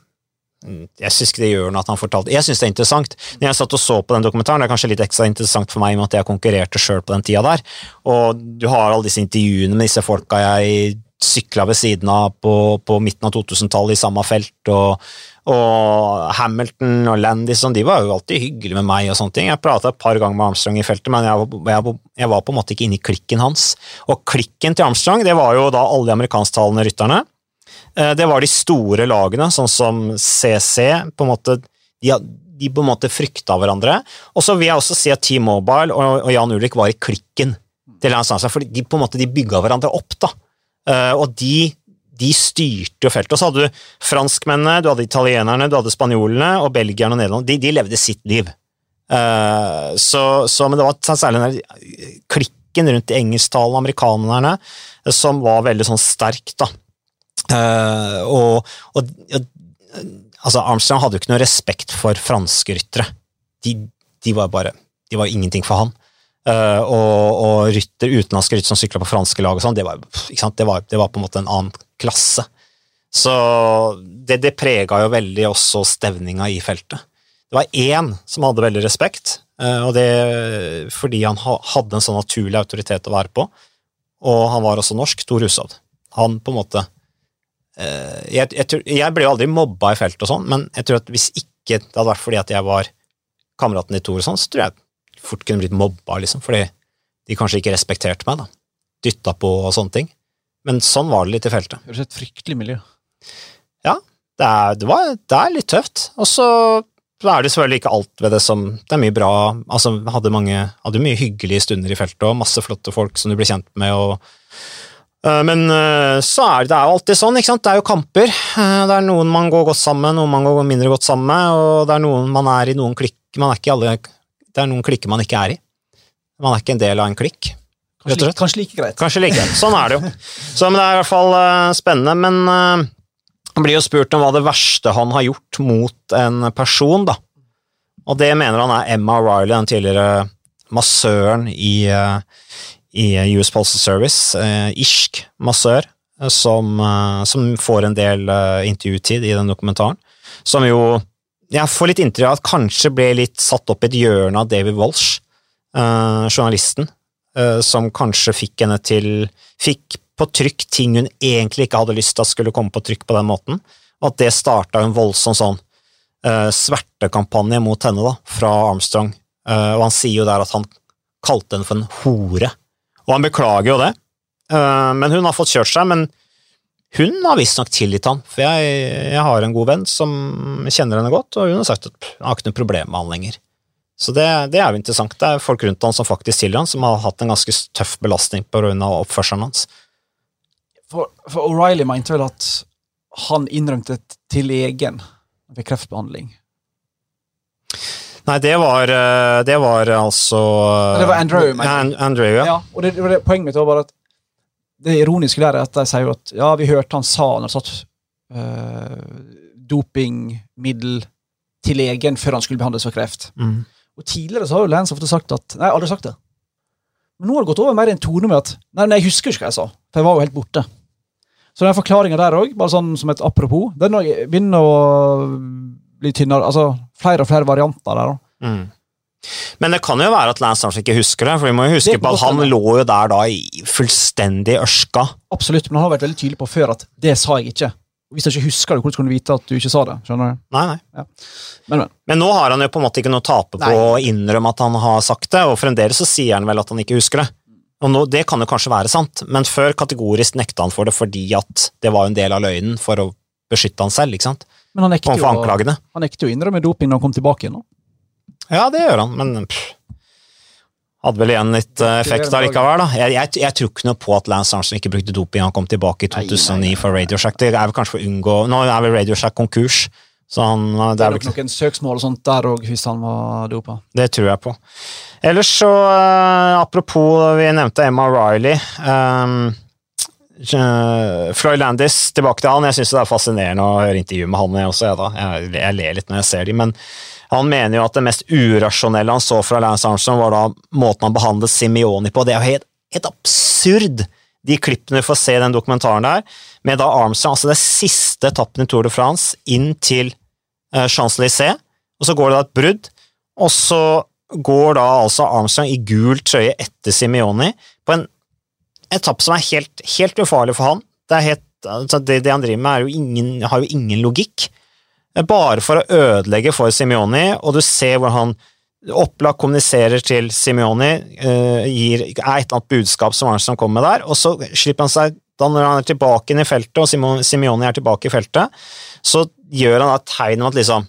jeg syns ikke det gjør noe at han fortalte Jeg syns det er interessant. Når jeg satt og så på den dokumentaren, det er kanskje litt ekstra interessant for meg med at jeg konkurrerte sjøl på den tida der, og du har alle disse intervjuene med disse folka jeg sykla ved siden av på, på midten av 2000-tallet i samme felt, og, og Hamilton og Landis de var jo alltid hyggelige med meg. og sånne ting. Jeg prata et par ganger med Armstrong i feltet, men jeg, jeg, jeg, var på en måte ikke inne i klikken hans. Og klikken til Armstrong det var jo da alle de amerikansktalende rytterne. Eh, det var de store lagene, sånn som CC. på en måte, de, de på en måte frykta hverandre. Og så vil jeg også si at T-Mobile og, og, Jan Ulrik var i klikken til for de på en måte de bygga hverandre opp. da. Eh, og de, de styrte jo feltet. Og så hadde du franskmennene, du hadde italienerne, du hadde spanjolene og belgierne og nederland. De, de levde sitt liv. Uh, så, så, men det var særlig den klikken rundt de engelsktalende amerikanerne som var veldig sånn sterk, da. Uh, og, og, altså Armstrong hadde jo ikke noe respekt for franske ryttere. De, de, var bare De var ingenting for han. Uh, og, og rytter, utenlandske ryttere som sykla på franske lag, og sånn, det, det, det, var på en måte en annen klasse. Så det, det prega jo veldig også stevninga i feltet. Det var én som hadde veldig respekt, uh, og det fordi han ha, hadde en sånn naturlig autoritet å være på. Og han var også norsk, Tor Hushovd. Han på en måte Eh, jeg, tror, jeg, ble jo aldri mobba i feltet og sånn, men jeg tror at hvis ikke det hadde vært fordi at jeg var kameraten i Tor og sånn, så tror jeg fort kunne blitt mobba, liksom, fordi de kanskje ikke respekterte meg, da. Dytta på og sånne ting. Men sånn var det litt i feltet. Det er et fryktelig miljø. Ja, det er, det, var, det er litt tøft. Og så er det selvfølgelig ikke alt ved det som Det er mye bra Altså, hadde mange Hadde mye hyggelige stunder i feltet, og masse flotte folk som du blir kjent med, og men eh, så er det, det er jo alltid sånn, ikke sant? det er jo kamper. Eh, det er noen man går godt sammen med, noen man går mindre godt sammen med, og det er noen man er i noen klikk man er ikke alle, Det er noen klikker man ikke er i. Man er ikke en del av en klikk. Kanskje, kanskje like greit. Kanskje like greit. Sånn er det jo. Så, men det er i hvert fall spennende. Men han blir jo spurt om hva det verste han har gjort mot en person, da. Og det mener han er Emma Riley, den tidligere massøren i, i US Postal Service, eh, irsk massør, eh, som, eh, som, får en del intervjutid i den dokumentaren. Som jo jeg får litt inntrykk av at kanskje ble litt satt opp i et hjørne av David Walsh, journalisten, som kanskje fikk henne til Fikk på trykk ting hun egentlig ikke hadde lyst til at skulle komme på trykk på den måten, og at det starta en voldsom sånn svertekampanje mot henne da, fra Armstrong. og han sier jo der at han kalte henne for en hore og han beklager jo det, eh, men hun har fått kjørt seg. Men hun har visstnok tilgitt han, for jeg, jeg, har en god venn som kjenner henne godt, og hun har sagt at han har ikke noe problem med han lenger. Så det, det, er jo interessant. Det er folk rundt han som faktisk tilgir han, som har hatt en ganske tøff belastning av oppførselen hans. For, for O'Reilly mente vel at han innrømte til legen ved kreftbehandling. Nei, det var, eh, det var altså Det var Andrew, And, Andrew ja. ja. og det, det, Poenget mitt var bare at det ironiske der er at de sier jo at ja, vi hørte han sa han hadde satt uh, dopingmiddel til legen før han skulle behandles for kreft. Mm. Og tidligere så har jo Lance ofte sagt at Nei, aldri sagt det. Men nå har det gått over mer i en tone med at Nei, nei, jeg husker ikke hva jeg sa, for jeg var jo helt borte. Så den forklaringa der òg, bare sånn som et apropos, den begynner å bli tynnere. Altså flere og flere varianter der. da. Mm. Men det kan jo være at Lance Armstrong ikke husker det, for vi må jo huske på at han lå jo der da i fullstendig ørska. Absolutt, men han har vært veldig tydelig på før at det sa jeg ikke. Hvis du ikke husker det, hvordan kunne du vite at du ikke sa det? skjønner du? Nei, nei. Men, men. Men nå har han jo på en måte ikke noe å tape på å innrømme at han har sagt det, og fremdeles så sier han vel at han ikke husker det. Og nå, Det kan jo kanskje være sant, men før kategorisk nekta han for det fordi at det var en del av løgnen for å beskytte han selv, ikke sant? Men han nekter jo, han nekter jo å innrømme doping når han kom tilbake igjen. Ja, det gjør han, men pff, hadde vel igjen litt eh, effekt allikevel, da. Jeg, jeg, jeg tror ikke noe på at Lance Armstrong ikke brukte doping. Han kom tilbake i 2009 nei, nei. for Radio Shack. Det er vel kanskje for å unngå Nå er vel Radio Shack konkurs, så han det er nok ikke noen søksmål og sånt der òg, hvis han var dopa. Det tror jeg på. Ellers så, eh, apropos vi nevnte Emma Riley um, Floyd Landis, tilbake til han. Jeg syns det er fascinerende å høre intervju med han jeg også, jeg, da. Jeg, jeg ler litt når jeg ser dem, men han mener jo at det mest urasjonelle han så fra Lance Armstrong, var da måten han behandlet Simioni på. Det er jo helt, helt absurd, de klippene du får se i den dokumentaren der, med da Armstrong, altså det siste etappen i Tour de France, inn til uh, Champs-Élysées, og så går det da et brudd, og så går da altså Armstrong i gul trøye etter Simioni på en etappe som er helt, helt ufarlig for han. Det, er helt, altså det, det han driver med, jo ingen, har jo ingen logikk. Bare for å ødelegge for Simioni, og du ser hvor han opplagt kommuniserer til Simioni, eh, gir, er et eller annet budskap som Arnstad kommer med der, og så slipper han seg da når han er tilbake inn i feltet, og Simioni er tilbake i feltet, så gjør han et tegn om at liksom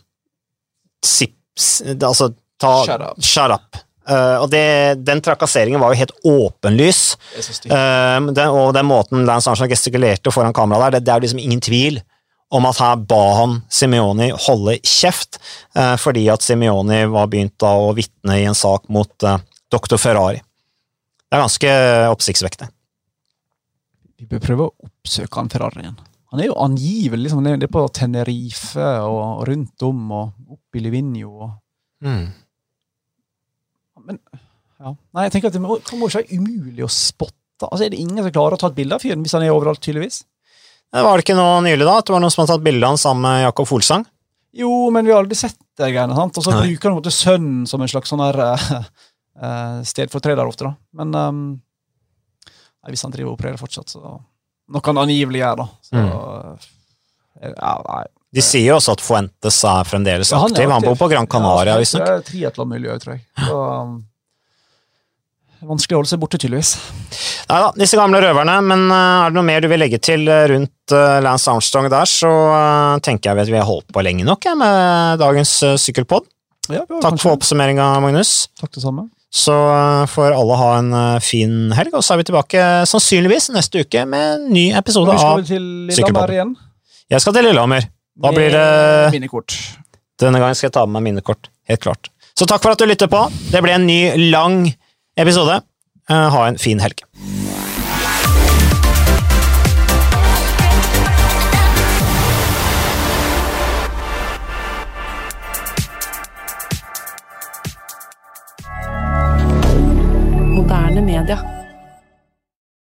sips, Altså, ta Shut up. Shut up. Eh, og det, den trakasseringen var jo helt åpenlys. Eh, den, og den måten Lance Armstrong gestikulerte foran kamera der, det, det er jo liksom ingen tvil om at her ba han Simioni holde kjeft, uh, fordi at Simioni var begynt da å vitne i en sak mot uh, doktor Ferrari. Det er ganske oppsiktsvekkende. Vi bør prøve å oppsøke han Ferrarien. Han er jo angivelig liksom, det er på Tenerife og rundt om og opp i Livigno. Og, men ja. Nei, jeg tenker at det må, må ikke være umulig å spotte. Altså, Er det ingen som klarer å ta et bilde av fyren hvis han er overalt, tydeligvis? Det var det ikke noe nylig, da? At det var noen som hadde tatt bilde av han sammen med Jakob Folsang? Jo, men vi har aldri sett det greiene. sant? Og så bruker han på en måte sønnen som en slags sånn her uh, eh, stedfortreder ofte, da. Men um, nei, hvis han driver og opererer fortsatt, så Noe han angivelig gjør, da. Så, eh, ja, nei. De sier jo også at Fuentes er fremdeles Ja, han er aktiv. Han bor på Gran Canaria, Ja, visstnok. Det er triatlonmiljøet, tror jeg. Så, um, vanskelig å holde seg borte, tydeligvis. Nei da, disse gamle røverne, men eh, er det noe mer du vil legge til eh, rundt eh, Lance Armstrong der, så tenker jeg at vi har holdt på lenge nok jeg, med dagens uh, sykkelpod. Ja, Takk kanskje- for oppsummeringa, Magnus. Takk det samme. Så får alle ha en fin helg, og så er vi tilbake sannsynligvis neste uke med en ny episode av Sykkelpodden. Jeg skal til Lillehammer. Da blir det Minnekort. Denne gangen skal jeg ta med meg minnekort. Helt klart. Så takk for at du lytter på. Det ble en ny, lang episode. Eh, ha en fin helg. Moderne media.